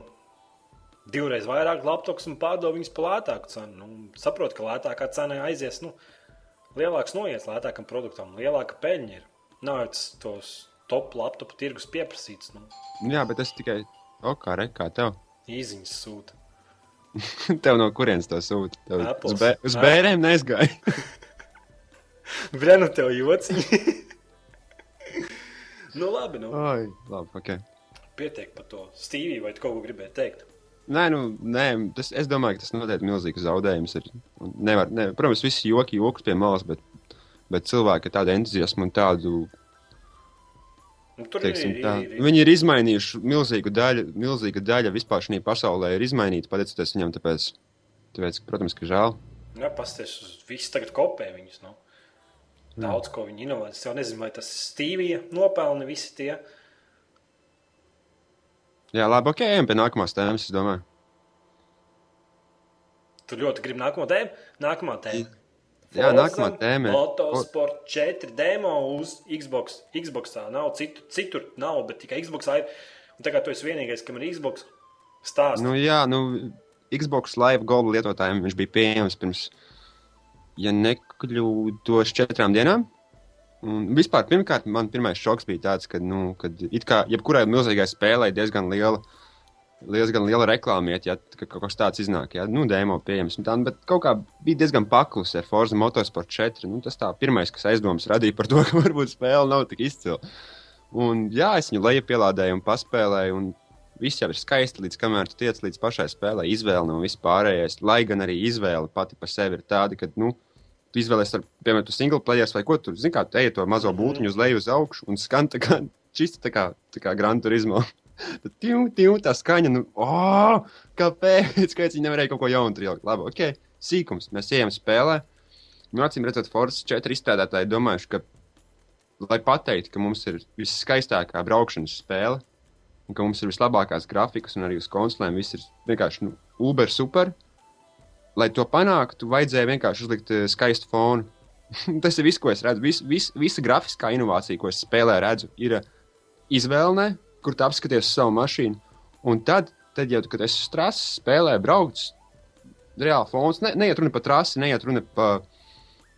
divreiz vairāk laptopus un pārdod viņus par lētāku cenu. Nu, saproti, ka lētākā cena aizies, nu, lielāks noiets lētākam produktam, lielāka peļņa ir. Nav jau tas tos top laptopu tirgus pieprasīts, nu, Jā, bet tas tikai. O, kā re, kā tev? īziņas sūta. (laughs) Tev no kurienes to sūta? Tev Apples. uz, bē, uz bērniem neizgāja. (laughs) Brenu tev jociņi. (laughs) nu, labi, nu, Oi, labi, ok. pietiek par to. Stīvī, vai tu kaut ko gribēji teikt? Nē, nu, nē tas, es domāju, ka tas noteikti milzīgs zaudējums. Ir. Nevar, ne, protams, visi joki, joks pie malas, bet, bet cilvēki ar tādu entuziasmu un tādu, tur teiksim, ir, tā, ir, ir, viņi ir izmainījuši milzīgu daļu, milzīga daļa vispār šajā pasaulē ir izmainīta, pateicoties viņam, tāpēc, tāpēc protams, ka žēl. Jā, pasties uz visu tagad kopē viņus. Nu. Daudz ko viņi inovē. Es jau nezinu, vai tas ir Stīvija nopelni visi tie. Jā, labi, ok, ejam pie nākamās tēmas, es domāju. Tu ļoti gribi nākamo tēmu? Nākamā tēma. Jā, nākamā tēma Motosport 4 demo uz Xbox. Xboxā nav citu, citur, nav, bet tikai Xboxā ir. Un tagad tu esi vienīgais, kam ir Xbox. Stāsts. Nu, jā, nu, Xbox Live Gold lietotājiem viņš bija pieejams pirms, ja nekļūdos, četrām dienām. Un vispār, pirmkārt, man pirmais šoks bija tāds, ka, nu, kad it kā jebkurai milzīgai spēlei diezgan liela, diezgan liela reklāma ja ka kaut kas tāds iznāk, ja, nu, demo pieejams. un Tā, bet kaut kā bija diezgan paklusi ar Forza Motorsport 4. Nu, tas tā pirmais, kas aizdomas radīja par to, (laughs) ka varbūt spēle nav tik izcila. Un, jā, es viņu lejupielādēju un paspēlēju. Un Viss jau ir skaisti, līdz kamēr tu tiec līdz pašai spēlē. Izvēle no vispārējais. Lai gan arī izvēle pati par sevi ir tāda, ka, nu, tu izvēlēsies, piemēram, single players vai ko tur, zini, kā tu ej to mazo būtiņu uz leju, uz augšu un skan tā kā (laughs) čista tā kā, tā kā Gran Turismo. Tad tīm, tīm, tā skaņa, nu, oh, kāpēc? Kāpēc viņi nevarēja kaut ko jaunu tur ielikt? Labi, ok, sīkums. Mēs ejam spēlē. Nu, acīm redzot, Forza 4 izstrādātāji domājuši, ka, lai pateiktu, ka mums ir viskaistākā braukšanas spēle, un ka mums ir vislabākās grafikas, un arī uz konsolēm viss ir vienkārši nu, uber super. Lai to panāktu, vajadzēja vienkārši uzlikt uh, skaistu fonu. (laughs) Tas ir viss, ko es redzu. Vis, vis, visa grafiskā inovācija, ko es spēlē redzu, ir uh, izvēle, kur tu apskaties savu mašīnu. Un tad, tad jau, kad es strāsu, spēlē, braucu, reāli fons, ne, neiet runa par trasi, neiet runa par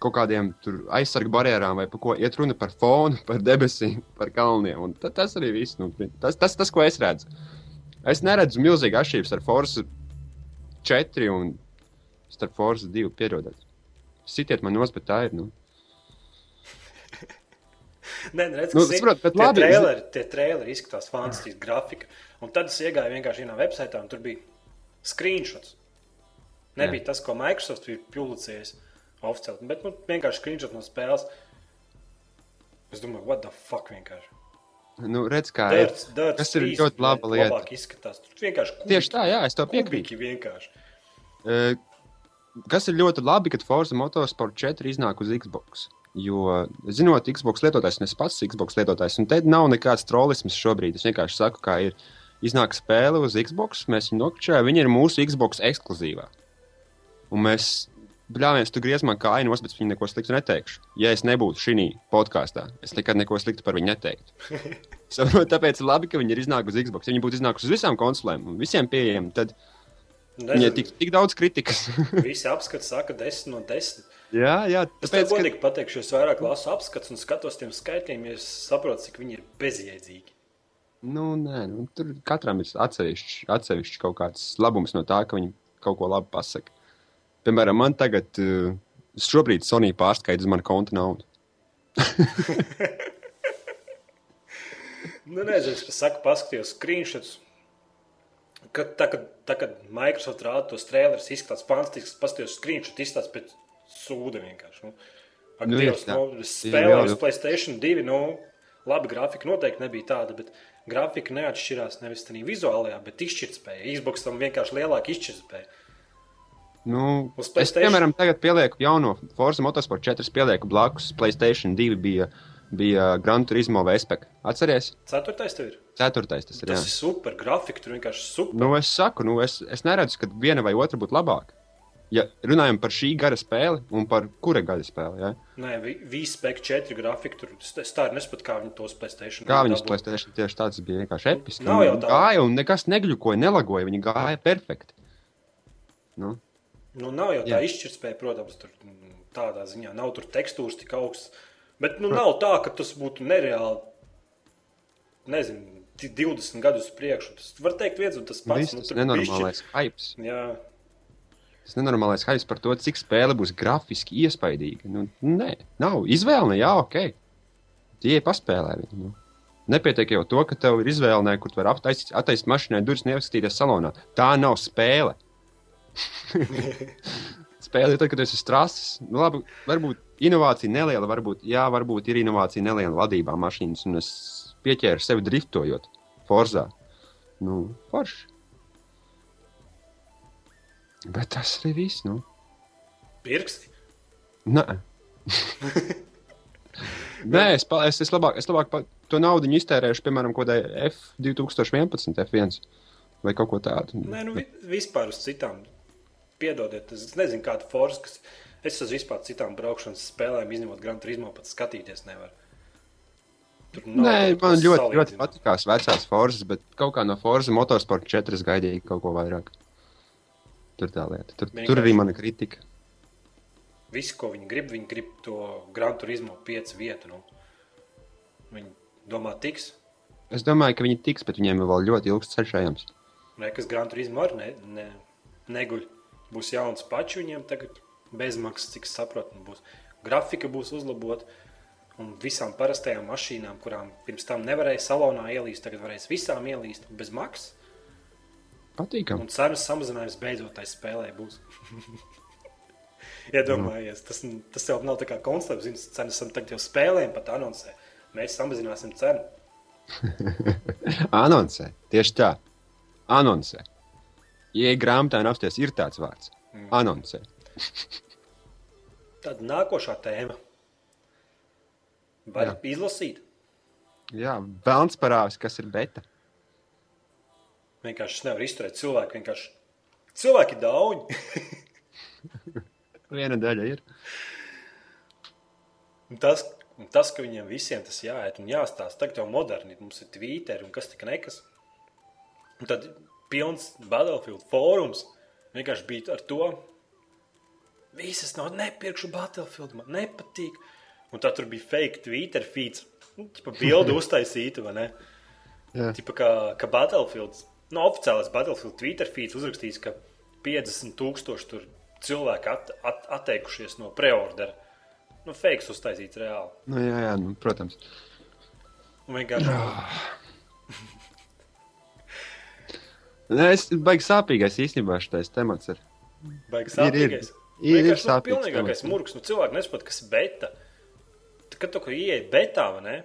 kaut kādiem aizsargu barjerām, vai par ko iet runa par fonu, par debesīm, par kalniem. Un ta, tas arī viss. Nu, tas, tas, tas, ko es redzu. Es neredzu milzīgu atšķirību starp Forza 4 un starp Forza 2. Piedodiet. Sitiet man nost, bet tā ir. Nu. Nē, redz, Nu, kas ir. bet tie traileri, tie traileri izskatās fantastiski grafika. Un tad es iegāju vienkārši vienā websaitā, un tur bija screenshots. Nebija Jā. tas, ko Microsoft bija publicējis oficiāli, bet nu, vienkārši screenshot no spēles. Es domāju, what the fuck vienkārši. Nu, redz, kā ir. Dārts, dārts, Tas ir ļoti laba lieta. Labāk izskatās. Tur vienkārši kubiki, Tieši tā, jā, es to piekrītu. vienkārši. Eh, Kas ir ļoti labi, kad Forza Motorsport 4 iznāk uz Xbox. Jo, zinot, Xbox lietotājs, un es pats esmu Xbox lietotājs, un te nav nekāds trollisms šobrīd. Es vienkārši saku, kā ir. Iznāk spēle uz Xbox, mēs viņu nokļuvām, viņa ir mūsu Xbox ekskluzīvā. Un mēs, bļāviens, tu griez man kājos, bet viņi neko sliktu neteikšu. Ja es nebūtu šī podkāstā, es nekad neko sliktu par viņu neteiktu. (laughs) Saprot, tāpēc labi, ka viņi ir iznākuši uz Xbox. Ja viņi būtu iznākuši uz visām konsolēm un visiem pieejamiem, tad viņai tik, tik daudz kritikas. (laughs) Visi apskati saka 10 no 10. jā, jā, Es tev tāpēc, ka... godīgi pateikšu, es vairāk lasu apskats un skatos tiem skaitļiem, ja es saprotu, cik viņi ir bezjēdzīgi. Nu, nē, nu, tur katram ir atsevišķs, atsevišķs kaut kāds labums no tā, ka viņi kaut ko labu pasaka. Piemēram, man tagad, uh, šobrīd Sonija pārskaita uz manu konta naudu. (laughs) Nu, nezinu, es saku, paskatījos screenshots. Kad, tā, kad, tā, kad Microsoft rāda tos trailerus, izskatās fantastiski, paskatījos screenshot, izskatās pēc sūda vienkārši. Nu, ak, Dievs, nu, jā, es jā, spēlēju jā. uz Playstation 2, nu, labi, grafika noteikti nebija tāda, bet grafika neatšķirās nevis tādā vizuālajā, bet izšķirtspēja. Xbox tam vienkārši lielāka izšķirtspēja. Nu, es, piemēram, tagad pielieku jauno Forza Motorsport 4, pielieku blakus Playstation 2 bija, bija Gran Turismo Vespek. Atceries? Ceturtais tev ir. Ceturtais tas ir. Tas jā. ir super, grafika tur vienkārši super. Nu, es saku, nu, es, es neredzu, ka viena vai otra būtu labāka. Ja runājam par šī gara spēli un par kura gada spēli, ja? Nē, V-Spec 4 grafika tur. Tā arī nesaprotu, kā viņi tos Playstation. kā viņas dabū. Playstation tieši tāds bija vienkārši episks. Nav jau tā. Gāja un nekas negļukoja, nelagoja, viņi gāja perfekti. Nu, Nu, nav jau tā Jā. izšķirtspēja, protams, tur mm, tādā ziņā. Nav tur tekstūras tik augsts. Bet nu, nav tā, ka tas būtu nereāli. Nezinu, ti- 20 gadus priekšu. Tas var teikt, viens un tas pats. Nu, tas tur nenormālais hypes. bišķi- Jā, Tas nenormālais hypes par to, cik spēle būs grafiski iespaidīga. Nu, nē, nav. Izvēle, jā, ok. Tie paspēlē viņu. Nu. Nepietiek jau to, ka tev ir izvēle, kur tu vari attaisīt, attaisīt mašīnai durvis un ieskatīties salonā. Tā nav spēle. (laughs) spēle ir tad, kad esi strāsis. Nu, labi, varbūt inovācija neliela, varbūt, jā, varbūt ir inovācija neliela vadībā mašīnas, un es pieķēru sevi driftojot Forzā. Nu, forši. Bet tas arī viss. Nu. pirksti. Nē, (laughs) Nē es, pa, es, es labāk, es labāk pa, to naudu iztērēšu, piemēram, kaut kādai F2011, F1 vai kaut ko tādu. Nē, nu, vi- vispār uz citām. Piedodiet, es nezinu, kāda forsa, kas. Es uz vispār citām braukšanas spēlēm, izņemot Grand Turismo, pat skatīties nevaru. Nē, man ļoti, ļoti patīkās vecās Forzas, bet kaut kā no Forza Motorsport 4 es gaidīju kaut ko vairāk. Tur tā lieta. Tur, Vienkārši. tur arī mana kritika. Visu, ko viņi grib, viņi grib to Grand Turismo 5 vietu. Nu. Viņi domā, tiks. Es domāju, ka viņi tiks, bet viņiem ir vēl ļoti ilgs ceļš ejams. Nē, kas Grand Turismo arī ne, ne, neguļ. Būs jauns paču viņiem tagad bezmaksas, cik saprotu. un Būs. Grafika būs uzlabota. Un visām parastajām mašīnām, kurām pirms tam nevarēja salonā ielīst, tagad varēs visām ielīst bez maksas. Patīkam. Un cenas samazinājums beidzot tai spēlē būs. (laughs) Iedomājies, tas, tas jau nav tā kā koncepts. Zini, cenas esam tagad jau spēlēm pat anoncē. Mēs samazināsim cenu. (laughs) Anoncē. Tieši tā. Anoncē. Ja grāmatā apsties, ir tāds vārds. Anoncē. Tad nākošā tēma. Vai Jā. izlasīt? Jā, vēlams parāvis, kas ir beta. Vienkārši es nevaru izturēt cilvēku. Vienkārši cilvēki ir daudz. (laughs) Viena daļa ir. Un tas, un tas, ka viņiem visiem tas jāiet un jāstāsta, tagad jau moderni, mums ir Twitter un kas tik nekas. Un tad pilns Battlefield fórums vienkārši bija ar to. Visas nav nepirkšu Battlefield, man nepatīk. Un tā tur bija fake Twitter feeds. Nu, tipa bildi (laughs) uztaisīta, vai ne? Jā. Tipa kā, ka Battlefield, no oficiālais Battlefield Twitter feeds uzrakstījis, ka 50 tūkstoši tur cilvēki at, at, atteikušies no preordera. Nu, fakes uztaisīts reāli. Nu, jā, jā nu, protams. Un vienkārši Nē, es baigi sāpīgais īstenībā šis temats. Ir. baigs Ir, ir. Ir, ir Vienkārši, nu, temats. murgs. Nu, cilvēki nesaprot, kas ir beta. Kad tu ieej betā, vai ne?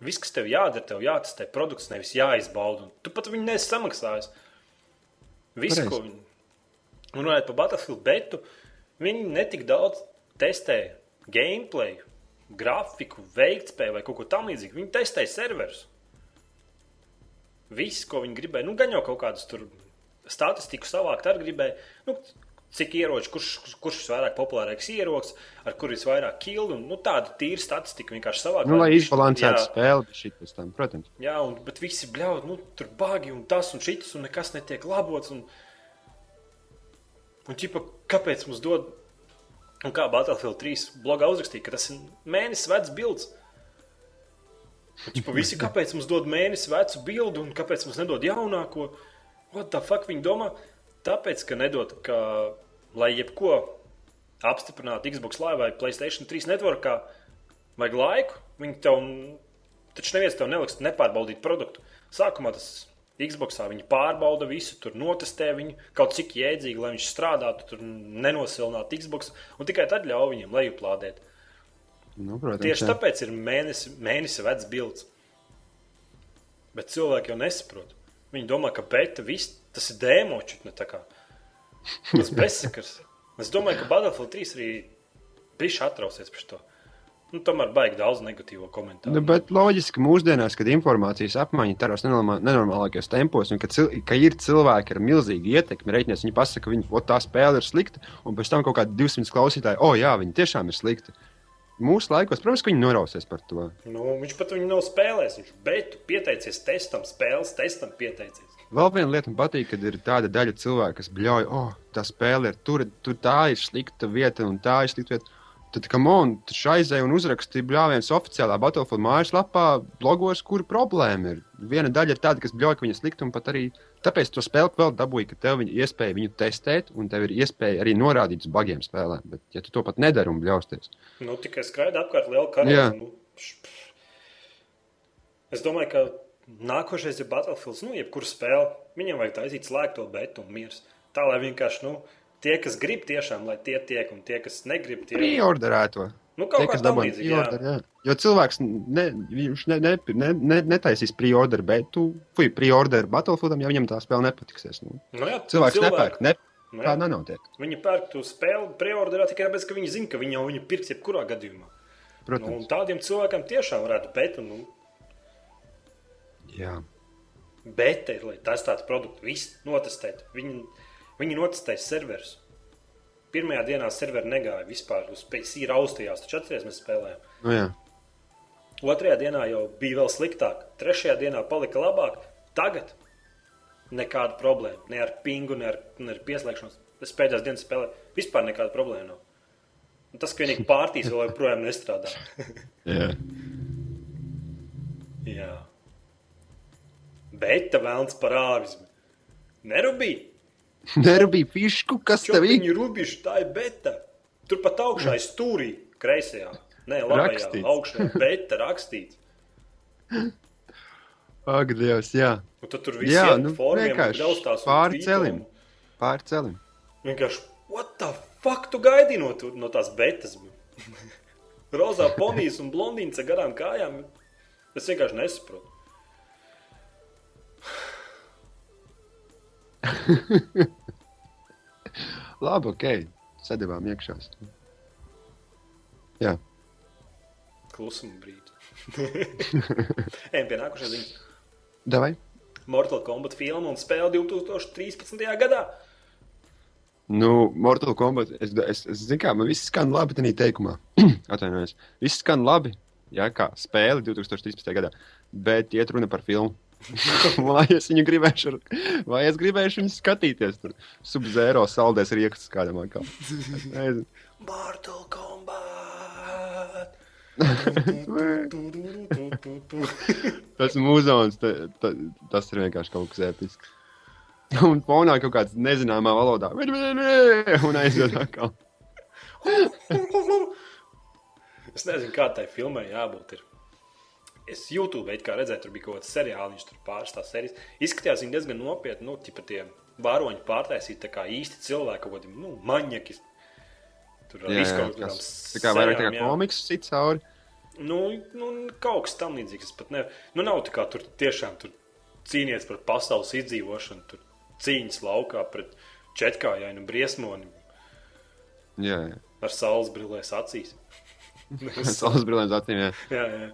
Viss, kas tev jādara, tev jātestē produkts, nevis jāizbauda. Tu pat viņu nesi samaksājis. Visu, Pareizi. ko viņi. Un runājot par Battlefield betu, viņi netik daudz testē gameplay, grafiku, veiktspēju vai kaut ko tamlīdzīgu. Viņi testē serverus. Viss, ko viņi gribēja, nu, gan jau kaut kādus tur statistiku savākt, arī gribēja. Nu, Cik ieroči, kurš, kurš, ir vairāk populārāks ierocis, ar kuru ir vairāk kildu. Nu, tāda tīra statistika vienkārši savākt. Nu, lai izbalansētu spēli, šī pēc tam, protams. Jā, un, bet visi bļaut, nu, tur bagi un tas un šis, un nekas netiek labots. Un, un ķipa, kāpēc mums dod, un kā Battlefield 3 blogā uzrakstīja, ka tas ir mēnesis vecs bilds. Čipa, visi, kāpēc mums dod mēnesi vecu bildi un kāpēc mums nedod jaunāko? What the fuck viņi domā? Tāpēc, ka nedod, ka, lai jebko apstiprinātu Xbox Live vai Playstation 3 networkā, vajag laiku. Viņi tev, taču neviens tev neliks nepārbaudīt produktu. Sākumā tas Xboxā viņi pārbauda visu, tur notestē viņu kaut cik jēdzīgi, lai viņš strādātu, tur nenosilinātu Xbox, un tikai tad ļauj viņiem lejuplādēt. Nu, protams, Tieši jā. tāpēc ir mēnesi, mēnesi vecs bilds. Bet cilvēki jau nesaprot. Viņi domā, ka beta viss tas ir dēmočs, ne tā kā tas bezsakars. Es domāju, ka Battlefield 3 arī bija atrausies par to. Nu, tomēr baigi daudz negatīvo komentāru. Nu, bet loģiski, mūsdienās, kad informācijas apmaiņa ir tādos nenormā- nenormālākos tempos, un ka, cil, ka ir cilvēki ar milzīgu ietekmi, reiķinies, viņi pasaka, ka viņi, "O, tā spēle ir slikta, un pēc tam kaut kādi 200 klausītāji, o, jā, viņi tiešām ir slikti. Mūsu laikos, protams, viņi norausies par to. Nu, viņš pat viņu nav spēlējis. Viņš bet pieteicies testam, spēles testam pieteicies. Vēl viena lieta man patīk, kad ir tāda daļa cilvēku, kas bļauj, oh, tā spēle ir tur, tur tā ir slikta vieta, un tā ir slikta vieta. Tad, kam on, tu aizēji un uzrakstīji bļāviens oficiālā Battlefield mājaslapā, blogos, kur problēma ir. Viena daļa ir tāda, kas bļauj, ka viņa slikta, un pat arī tāpēc to spēli vēl dabūji, ka tev ir iespēja viņu testēt, un tev ir iespēja arī norādīt uz bagiem spēlēm. Bet, ja tu to pat nedari un bļausties, Nu, tikai skraida apkārt liela kara. Nu, es domāju, ka nākošais ir Battlefield. Nu, jebkura spēle, viņam vajag taisīt slēgto betu un miers. Tā lai vienkārši nu, tie, kas grib, tiešām, lai tie tiek, un tie, kas negrib, tie preorderēto. nu, kaut kas kā tam dabūja līdzīgi. jā. preorder, jā. Jo cilvēks ne, ne, ne, ne, ne, netaisīs preorder, bet tu fuj, preorder Battlefieldam, ja viņam tā spēle nepatiksies. Nu, Nu, jā, cilvēks cilvēki- nepērk, ne, Nu, tā jā. nenotiek. Viņi pērk to spēli preorderā tikai tāpēc, ka viņi zina, ka viņi jau viņu pirks jebkurā gadījumā. Nu, Protams, un tādiem cilvēkiem tiešām varētu būt. Nu, jā. Bet ir, lai testētu produktu, viss notestēt. Viņi, viņi notestēja serverus. Pirmajā dienā serveri negāja vispār uz PC raustījās, taču atceries, mēs spēlējām. Nu, jā. Otrajā dienā jau bija vēl sliktāk, trešajā dienā palika labāk. Tagad nekāda problēma. Ne ar pingu, ne ar, ne ar pieslēgšanos. Es pēdējās dienas spēlēju, vispār nekāda problēma nav. Un tas, ka vienīgi (laughs) pārtīs vēl joprojām nestrādā. (laughs) jā. Jā. Bet tā vēlams par āvismu. Nerubīja. Nerūpīgi fišku, kas tev ir. Viņa rubiša, tā ir beta. Tur pat augšā ir stūrī, kreisajā. Nē, labajā, augšā beta rakstīts. (laughs) Ak, Dievs, jā. Un tad tur viss Jā, ir nu, vienkārši draustās un pāri tvīto celim. un- Pāri celim. Vienkārši, what the fuck tu gaidi no, no tās betas? (laughs) Rozā ponijas un blondīns ar garām kājām. Es vienkārši nesaprotu. (laughs) Labi, ok. Sadevām iekšā. Jā. Klusuma brīdi. (laughs) Ejam pie nākošā ziņa. Davai. Mortal Kombat filma un spēle 2013. gadā. Nu, Mortal Kombat, es, es, es zinu, kā man viss skan labi tajā teikumā. (clears throat) Atvainojos. Viss skan labi, jā, kā spēle 2013. gadā. Bet iet runa par filmu. (laughs) vai es viņu gribēšu, vai es gribēšu viņu skatīties? Tur subzēro saldēs riekstus kādam nezinu. Mortal Kombat! Tas mūzons, ta, ta, tas ir vienkārši kaut kas episks. Un fonā kaut kāds nezināmā valodā. Un aiziet atkal. es nezinu, kā tai filmai jābūt. Ir. Es YouTube kā redzēju, tur bija kaut kāds seriāls, tur pāris tās sērijas. Izskatījās viņi diezgan nopietni, nu, tipa tie varoņi pārtaisīti, tā kā īsti cilvēki, kaut kādi, nu, maņķi. Tur izkaut kas, kādām tā kā vairāk tā kā komiks sit cauri. Nu, nu, kaut kas tam līdzīgs. Pat ne, nu, nav tā kā tur tiešām tur cīnīties par pasaules izdzīvošanu, tur cīņas laukā pret četrkājainu briesmoni Jā, jā. ar saules brillēs acīs. (laughs) Saules brīvdienas acīm, jā. jā, jā.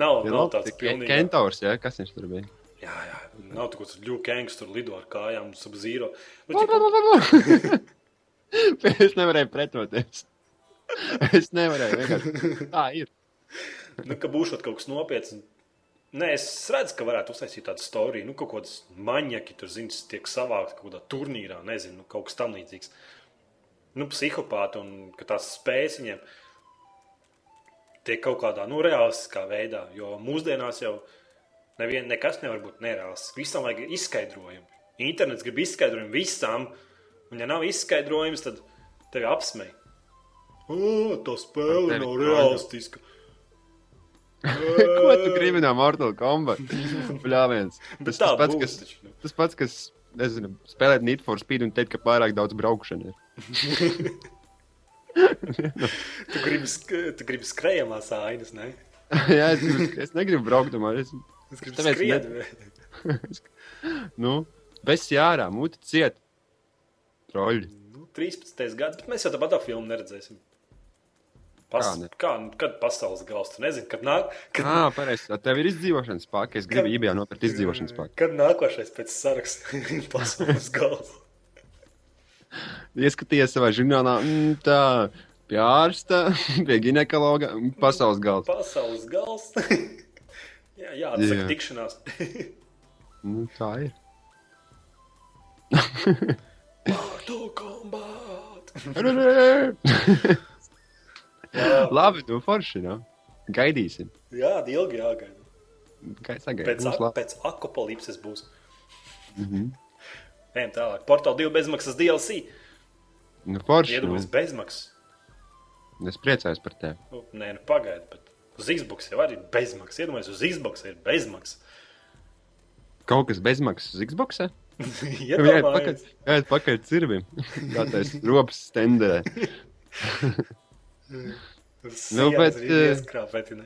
Nav, Ja, nav labi, tāds pilnīgi. Kentaurs, jā, kas viņš tur bija? Jā, jā, nav tā, ka ļūkēns tur lido ar kājām, sub zīro. Nu, (laughs) es nevarēju pretoties. Es nevarēju vienkārši. Tā ir. nu, ka būšot kaut kas nopietns. Nē, es redzu, ka varētu uztaisīt tādu storiju. Nu, kaut kādas maņķi tur, zināms, tiek savākti kaut kādā turnīrā, nezinu, nu, kaut kas tam līdzīgs. Nu, psihopāti un ka tās spējas viņiem tiek kaut kādā nu, reālistiskā veidā. Jo mūsdienās jau nevien, nekas nevar būt nereāls. Visam vajag izskaidrojumu. Internets grib izskaidrojumu visam, un ja nav izskaidrojums, tad tevi apsmej. O, tā spēle nav realistiska. Ko tu gribi no Mortal Kombat? (laughs) Bļāviens. Bet Tas, tas, pats, būs kas, taču, nu. tas pats, kas, nezinu, spēlēt Need for Speed un teikt, ka pārāk daudz braukšana ir. (laughs) Tu gribi, tu gribi skrejamās ainas, ne? (laughs) Jā, es, gribu, es negribu braukt, man es, Es gribu Tāpēc skriet. (laughs) nu, bez jārā, muti ciet. Troļi. Nu, 13. gads, bet mēs jau tāpat tā filmu neredzēsim. Pas, Kā ne? kā, kad pasaules gals, tu nezini, kad nāk, kad, Ā, pareizi. Tev ir izdzīvošanas paka. Es gribu Kad- ībijā nopirkt izdzīvošanas paku. kad nākošais pēc saraksta (laughs) pasaules gals. (laughs) Ieskaties savā žurnālā, mm, tā, pie ārsta, (laughs) pie ginekologa, mm, pasaules galds. Pasaules gals. (laughs) jā, jā, atsaka Jā. tikšanās. Nu, tā ir. Mortal Kombat. Labi, nu forši, nu. Gaidīsim. jā, ilgi jāgaida. Kā es sagaidu? Pēc, ak pēc akopolipses būs. Mhm. Ejam tālāk. Portāla 2 bezmaksas DLC. Nu, forši. Nu. Iedomājies bezmaksas. Es priecājos par tevi. Nu, nē, nu pagaidi, bet uz Xbox jau arī ir bezmaksas. Iedomājieties, uz Xbox ir bezmaksas. Kaut kas bezmaksas uz Xbox? (laughs) Jā, Iedomājieties. pakaļ, jāiet pakaļ cirvim. Kā tas ropas stenderē. (laughs) Nu, bet, eh, Ieskrāpēti, ne?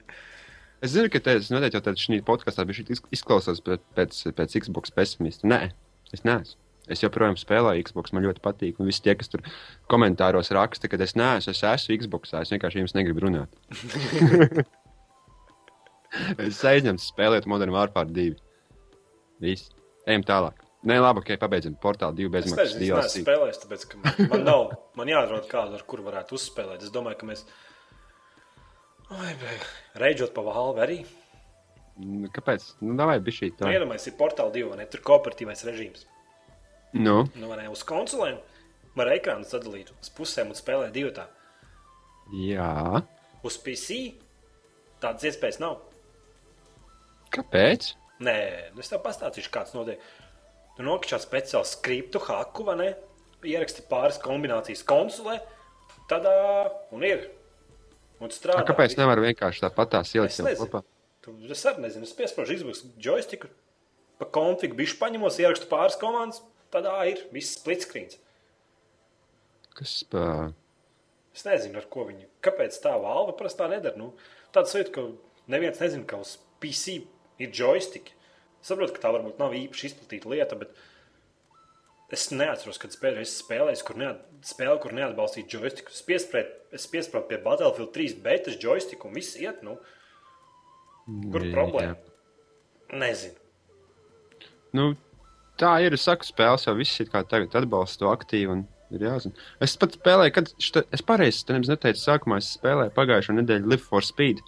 Es zinu, ka tas noteikti jau tādā šī podkāstā izklausās pēc, pēc, pēc Xbox pesimista. Nē, es neesmu. Es joprojām spēlēju Xbox, man ļoti patīk. Un visi tie, kas tur komentāros raksta, ka es neesmu, es esmu Xbox, es vienkārši jums negribu runāt. (laughs) es aizņemtu spēlēt Modern Warfare 2. Viss. Ejam tālāk. Nē, labi, ok, pabeidzam portālu divu Es bezmaksas nezinu, es neesmu DLC. spēlējis, tāpēc, ka man, man nav, man jāatrod kādu, ar kuru varētu uzspēlēt. Es domāju, ka mēs. Reidžot pa valvi arī. Nu, Kāpēc? Nu, davai, bija šī Nu, tā. iedomājieties, ir portāla divi, vai ne? Tur kooperatīvais režīms. Nu, Nu, ne? Uz konsolēm var ekrānu sadalīt uz pusēm un spēlēt divu tā. jā. Uz PC tādas iespējas nav. Kāpēc? Nē, nu es tev pastāstīšu, kāds notiek. Tu nokļūsi speciālu skriptu, haku, vai ne? Ieraksti pāris kombinācijas konsolē, tad un ir. Un strādā. A, kāpēc nevar vienkārši tāpat tās ielikt Es nezinu. kopā? Es arī nezinu, es piesprāžu izbūvēju joystiku, pa konfigu bišķi paņemos, ierakstu pāris komandas, tad ā, ir viss splitscreens. Kas pa... Es nezinu, ar ko viņi. Kāpēc tā valve prastā nedara? Nu, tāds sajūta, ka neviens nezina, ka uz PC ir joystiki. Es saprotu, ka tā varbūt nav īpaši izplatīta lieta, bet es neatceros, kad pēdējais spēlējis, kur, neat, spēle, kur neatbalstīja joystiku. Es piesprādu, es piesprādu pie Battlefield 3 betas joystiku un viss iet. Nu, kur Jā. problēma? Nezinu. Nu, tā ir. Es saku, spēles jau viss ir kā tagad atbalsta to aktīvi. Un... Ir jāzina. Es pat spēlēju, kad šita, es pareizi te nemaz neteicu, sākumā es spēlēju pagājušo nedēļu Live for Speed.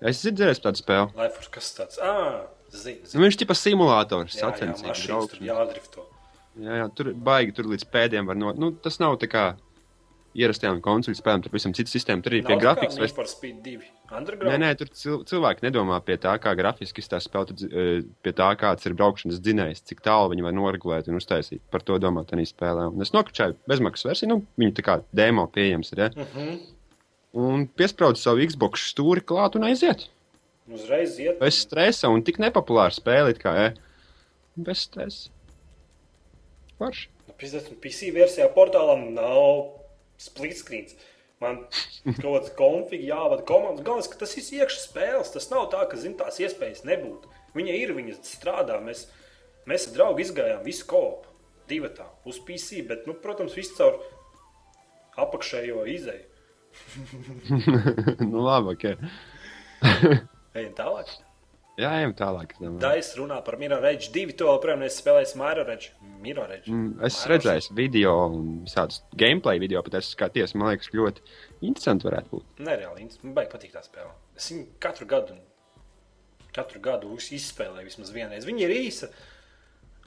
Es dzirdēju tādu spēli. Laifers, kas tas tāds? Ah, zinu. Nu, zinu. viņš ir tikai simulators, Jā, jā. Jā, jā, tur baigi, tur līdz pēdējiem var no. Nu, tas nav tā kā ierastajām konsoļu spēlēm, tur visam cits sistēma. Tur ir pie grafikas. Vai par Speed 2? Nē, nē, tur cil cilvēki nedomā pie tā, kā grafiski tā spēlē, tad, eh, pie tā, kāds ir braukšanas dzinējs, cik tālu viņi var noregulēt un uztaisīt. Par to domā tādā spēlē. Un es nokļuvu bezmaksas versiju, nu, viņa tā kā demo pieejams ir. Ja? Uh -huh. Un piesprādu savu Xbox stūri klāt un aiziet. Uzreiz iet. Bez stresa un tik nepopulāra spēle, kā, ja? Bez stresa. Varš. Nu, Pizdas, PC versijā portālam nav split screens. Man kaut kāds konfigi jāvada komandas. Galvenais, ka tas ir iekšā spēles. Tas nav tā, ka zin, tās iespējas nebūtu. Viņa ir, viņa strādā. Mēs, mēs ar draugu izgājām visu kopu. Divi tā, uz PC, bet, nu, protams, viss caur apakšējo izēju. (laughs) nu, labi, ok. Ejam tālāk. Jā, ejam tālāk. Dais runā par Mirror Edge 2. To joprojām neesmu spēlējis Mirror Edge. Mirror Edge. Mm, Es Mirror redzēju video un visādus gameplay video, bet es skaties, man liekas, ļoti interesanti varētu būt. Nereāli. int- Man baigi patīk tā spēle. Es viņu katru gadu, katru gadu izspēlēju vismaz vienreiz. Viņa ir īsa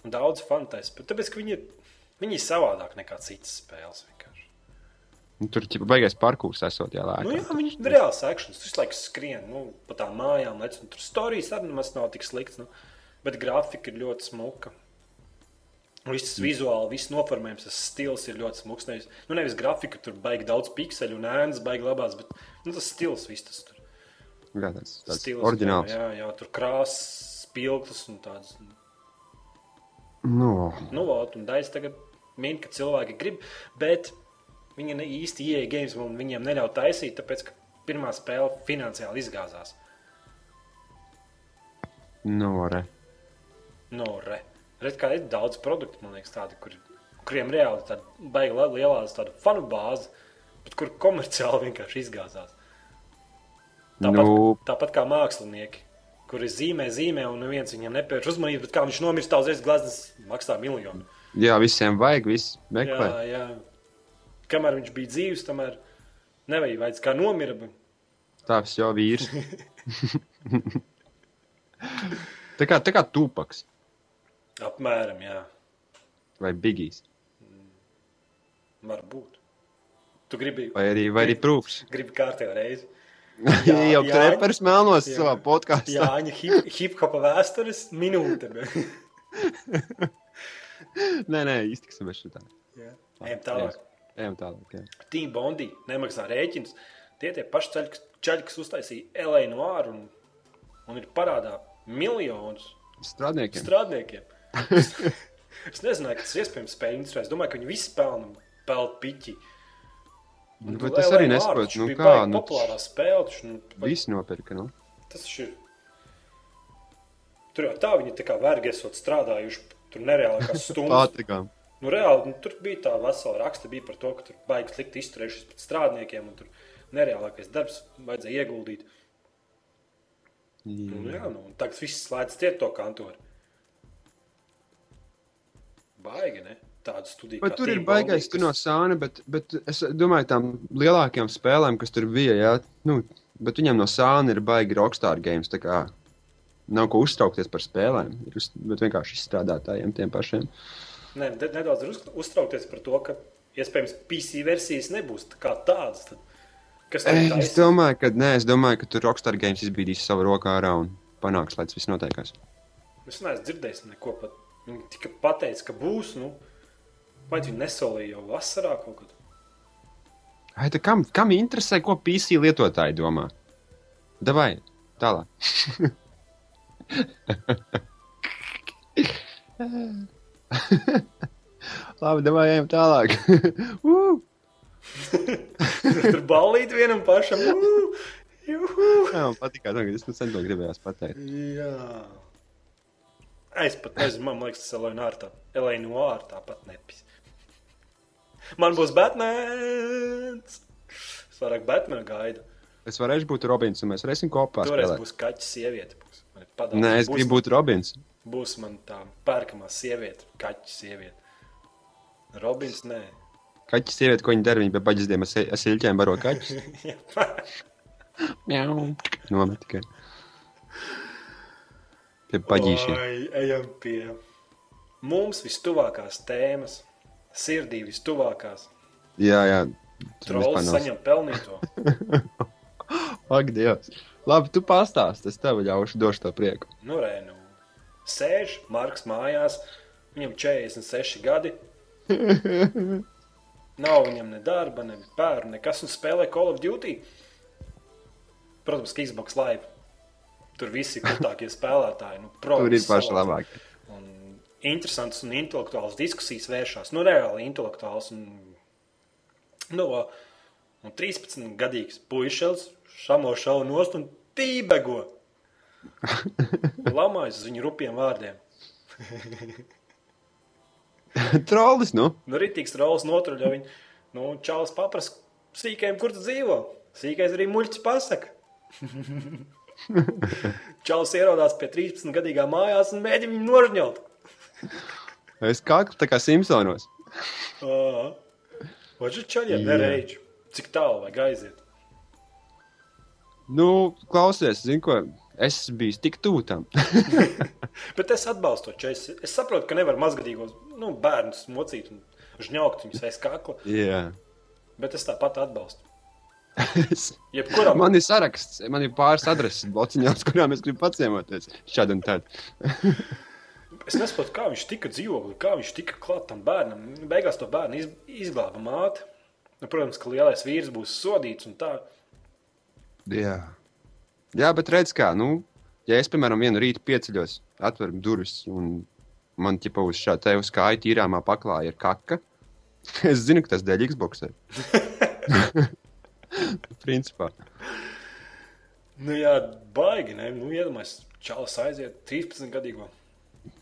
un daudz fantāzijas. Tāpēc, ka viņa, viņa ir savādāk nekā citas spēles. Vienkārši. Nu, tur jau beigās parkūrs esot jā, lēkā. Nu, jā, viņš ir reāls akcents. Viņš laikam skrien nu, pa tām mājām, lec, un tur stāstījis arī nemaz nav tik slikts. Nu. Bet grafika ir ļoti smuka. Viss Mm. vizuāli, viss noformējums, tas stils ir ļoti smuks. Nevis, nu, nevis grafika, tur baigi daudz pikseļu un ēnas, baigi labās, bet nu, tas stils viss tas tur. Jā, tāds, tāds Stils, oriģināls. Jā, jā, tur krāsas, spilgtas un tādas. Nu, Nu, ot, un daļas tagad min, ka cilvēki grib, bet viņi īsti ieeja games un viņiem neļauj taisīt, tāpēc, ka pirmā spēle finansiāli izgāzās. nu, re. Nu, re. Redz, kā ir daudz produktu, man liekas, tādi, kur, kuriem reāli tāda baiga li- lielā tāda fanu bāze, bet kur komerciāli (laughs) vienkārši izgāzās. Tāpat, Nu. tāpat kā mākslinieki, kuri zīmē, zīmē, un neviens viņam nepērš uzmanību, bet kā viņš nomirst, tā uzreiz glazmas maksā miljonu. Jā, visiem vajag, viss meklē. Jā, jā. Kamēr viņš bija dzīves, tomēr nevajag vajadz kā nomira. bet- Tāds jau vīrs. tā kā, tā kā tupaks Apmēram, jā. vai bigijs. Varbūt. Tu gribi, Vai arī, vai arī prūks. gribi kārtējo reizi. Jā, (laughs) jau jā. trepers melnos Jā. savā podkāstā. Jā, viņa hip, hip-hopa vēstures minūte. (laughs) Nē, nē, iztiksim mēs šitā. Jā. Ejam tālāk. Ejam tālāk. Team Bondi nemaksā rēķinus. Tie tie paši ceļi, kas, ceļi, kas uztaisīja no ārā un, un ir parādā miljonus Strādniekiem. strādniekiem. Es, (laughs) es nezināju, ka tas iespējams spēļu industrijā. Es domāju, ka viņi visi pelna, pelna piķi. Nu, tu bet es arī nesaprotu, nu kā, nu, populārā spēle. taču, Nu, vai- Visi nopirka. Nu. tas ir. Tur jau tā viņi tā kā vergi esot strādājuši. Tur nereāli kā (laughs) stundas. Patīkām. Nu, reāli, nu, tur bija tā vesela raksta bija par to, ka tur baigs slikti izturējušies pret strādniekiem, un tur nereālākais darbs vajadzēja ieguldīt. Nu, jā, nu, un tagad viss slēdz ciet to kantoru. Baigi, ne? Tādu studiju. Bet tur ir baigais, tur no sāna, bet, bet es domāju, tām lielākajām spēlēm, kas tur bija, jā, nu, bet viņiem no sāna ir baigi rockstar games. tā kā Nav ko uztraukties par spēlēm, ir uz, bet vienkārši izstrādātājiem tiem pašiem. Ne, nedaudz ir uz- uztraukties par to, ka iespējams PC versijas nebūs tā kā tādas. Tad, kas tur Es taisa? domāju, ka, nē, es domāju, ka tur rockstar games izbīdīs savu rokā ārā un panāks, lai tas viss notiekās. Es neesmu dzirdējis neko pat. Viņi tikai pateica, ka būs. Nu, vai viņi nesolīja jau vasarā kaut kad? Ai, tā kam, kam interesē, ko PC lietotāji domā? Davai, tālāk. (laughs) (laughs) Labi, davai, ejam tālāk. (laughs) Tur balīt vienam pašam. Jā, man patīk, ka es sen to gribējās pateikt. Jā. Es pat nezinu, man liekas, tas ir Leonārds. Elēna Noāra tāpat nepis. Man būs Batmans! Es vairāk Batmanu gaidu. Es varēšu būt Robins, un mēs varēsim kopā Toreiz spēlēt. būs kaķis sieviete. Būs. Nē, es gribu būt Robins. Būs man tā pērkamā sieviete, kaķis sieviete. Robins, nē. Kaķis sieviete, ko viņa dara, viņa pie paģisdiem ar se- ar siļķiem baro kaķus. (laughs) Nomet tikai. Pie paģīšiem. Oi, ejam pie mums vistuvākās tēmas. Sirdī vistuvākās. Jā, jā. Trolls saņem pelnīto. (laughs) Ak, Dievs. Labi, tu pastāsti, es tev ļaušu, došu to prieku. Nu, re, nu. Sēž Marks mājās, viņam 46 gadi. (laughs) Nav viņam ne darba, ne bērnu, nekas, un spēlē Call of Duty. Protams, ka Xbox Live. Tur visi (laughs) krūtākie spēlētāji. Nu, pro, Tur ir paši labākie. Un interesants un intelektuāls diskusijas vēršās. Nu, reāli intelektuāls. Un, nu, un 13 gadīgs puisis šamo šaubu nost un tībego. (laughs) Lamājas uz viņu rupjiem vārdiem. (laughs) Trollis, nu? Nu, Rītīgs rolas notruļo viņu. Nu, Čāls paprasa sīkajam, kur tu dzīvo. Sīkais arī muļķis pasaka. (laughs) Čāls ierodās pie 13 gadīgā mājās un mēģina viņu nožņaut. Es kā tā kā Simpsonos. Šis čaļiem Jā. nereidž? Cik tālu vajag aiziet? Nu, klausies, zinu, ko. Es biju tik tuvu tam. (laughs) Bet es atbalstu to čaļu. Es saprotu, ka nevar mazgadīgos nu, bērnus mocīt un žņaukt viņus aiz kakla. Jā. Bet es tāpat atbalstu. Es- Jebkuram Man ir saraksts, man ir pāris adreses blociņās, (laughs) kurām es gribu paciemoties. Šādi un tādi. (laughs) Es nesaprotu, kā viņš tika dzīvoklī, kā viņš tika klāt tam bērnam. Beigās to bērnu iz, izglāba māte. Nu, protams, ka lielais vīrs būs sodīts un tā. Jā. Jā, bet redz, kā, nu, ja es, piemēram, vienu rītu pieceļos, atveru durvis un man ķipa uz šā te uz kāja tīrāmā paklāja ir kaka, (laughs) es zinu, ka tas dēļ Xbox. (laughs) Principā. Nu, jā, baigi. Ne? Nu, iedomājieties, čalis aiziet 13 gadīgo.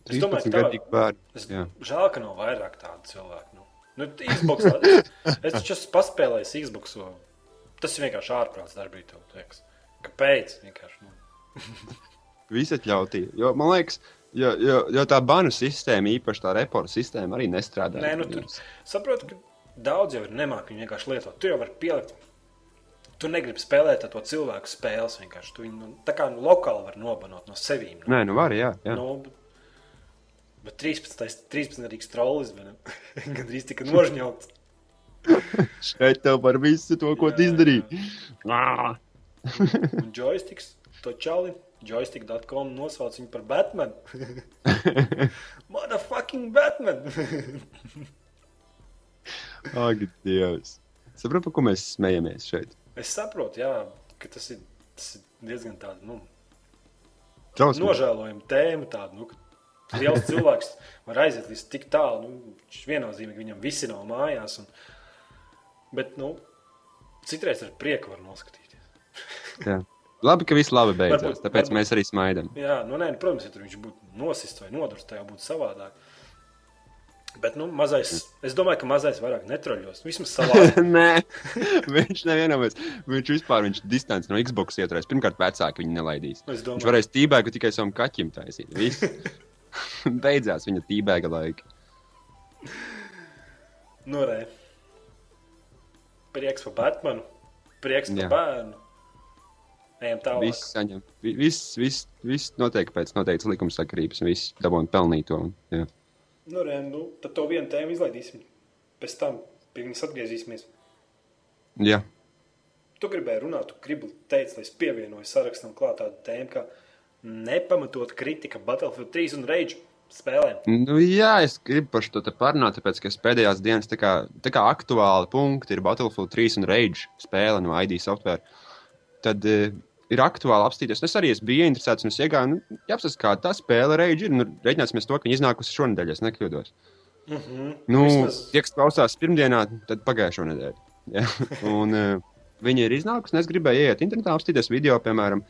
Es domāju, 13 ka tā gadīgi bērni. Žēl, ka nav vairāk tādu cilvēku. Nu, nu, Xbox, es, taču esmu paspēlējis Xbox. Tas ir vienkārši ārprāts darbības, tev liekas. Kāpēc? Vienkārši, nu. (laughs) Visatļautība. Jo, man liekas, jo, jo, jo tā banu sistēma, īpaši tā reporta sistēma, arī nestrādā. Nē, nu, tur saprotu, ka daudz jau ir nemāki viņu vienkārši lietot. Tu jau vari pielikt. Tu negribi spēlēt to cilvēku spēles vienkārši. Tu viņu nu, tā kā nu, lokāli var nobanot no sevīm. Nu, Nē, nu var, jā. jā. nu, bet- bet 13. 13 gadīgs trollis (laughs) gan drīz tika nožņauts. (laughs) Šeit tev par visu to, ko tu izdarīji. (laughs) Un joysticks, to čali, joystick.com nosauc viņu par Batmanu. (laughs) Motherfucking Batman! (laughs) Ak, Dievs. Saprotu, par ko mēs smejamies šeit. es saprotu, jā, ka tas ir, tas ir diezgan tāds, nu, Trausmīgi. nožēlojama tēma. Tāda, nu, liels cilvēks var aiziet līdz tik tālu. Nu, viņš viennozīmīgi viņam visi nav mājās. Un, bet, nu, citreiz ar prieku var noskatīties. Labi, ka viss labi beidzās. Varbūt- Tāpēc varbūt- mēs arī smaidām. Jā, nu, nē, nu, protams, ja tur viņš būtu nosists vai nodurts, tā jau būtu savādāk. Bet, nu, mazais, es domāju, ka mazais vairāk netroļos. Vismaz (laughs) savā. Nē, (laughs) viņš nevienojas. Viņš vispār viņš distanci no Xbox ieturēs. Pirmkārt, vecāki viņu nelaidīs. Es Viņš varēs tībēgu tikai savam kaķim taisīt. Viss. (laughs) Beidzās viņa tībēga laika. nu, re. Prieks par Batmanu, prieks par Jā. bērnu. Ejam tālāk. Viss saņem. vi- Viss, viss, viss notiek pēc noteiktas likumsakarības. Viss dabūna pelnīto. Jā. Nu, re, nu, tad to vienu tēmu izlaidīsim. Pēc tam pie viņas atgriezīsimies. Jā. Tu gribēji runāt, tu gribi teikt, lai es pievienoju sarakstam klāt tādu tēmu, kā nepamatot kritika Battlefield 3 un Rage spēlēm. Nu, jā, es gribu par šo te parunāt, tāpēc, ka pēdējās dienas tā kā, tā kā aktuāli punkti ir Battlefield 3 un Rage spēle no ID software. Tad uh, ir aktuāli apstīties. Es arī esmu bijis interesēts un es iegāju, nu, jāapsaka, kā tā spēle Rage ir. Nu, Reiķināsimies to, ka viņa iznākusi šonadēļ, es nekļūdos. Mm -hmm. Nu, Vismaz- tie, kas klausās pirmdienā, tad pagājušo nedēļu. Ja? (laughs) Un, uh, viņa ir iznākusi, un es gribēju iet internetā, apstīties video, piemēram,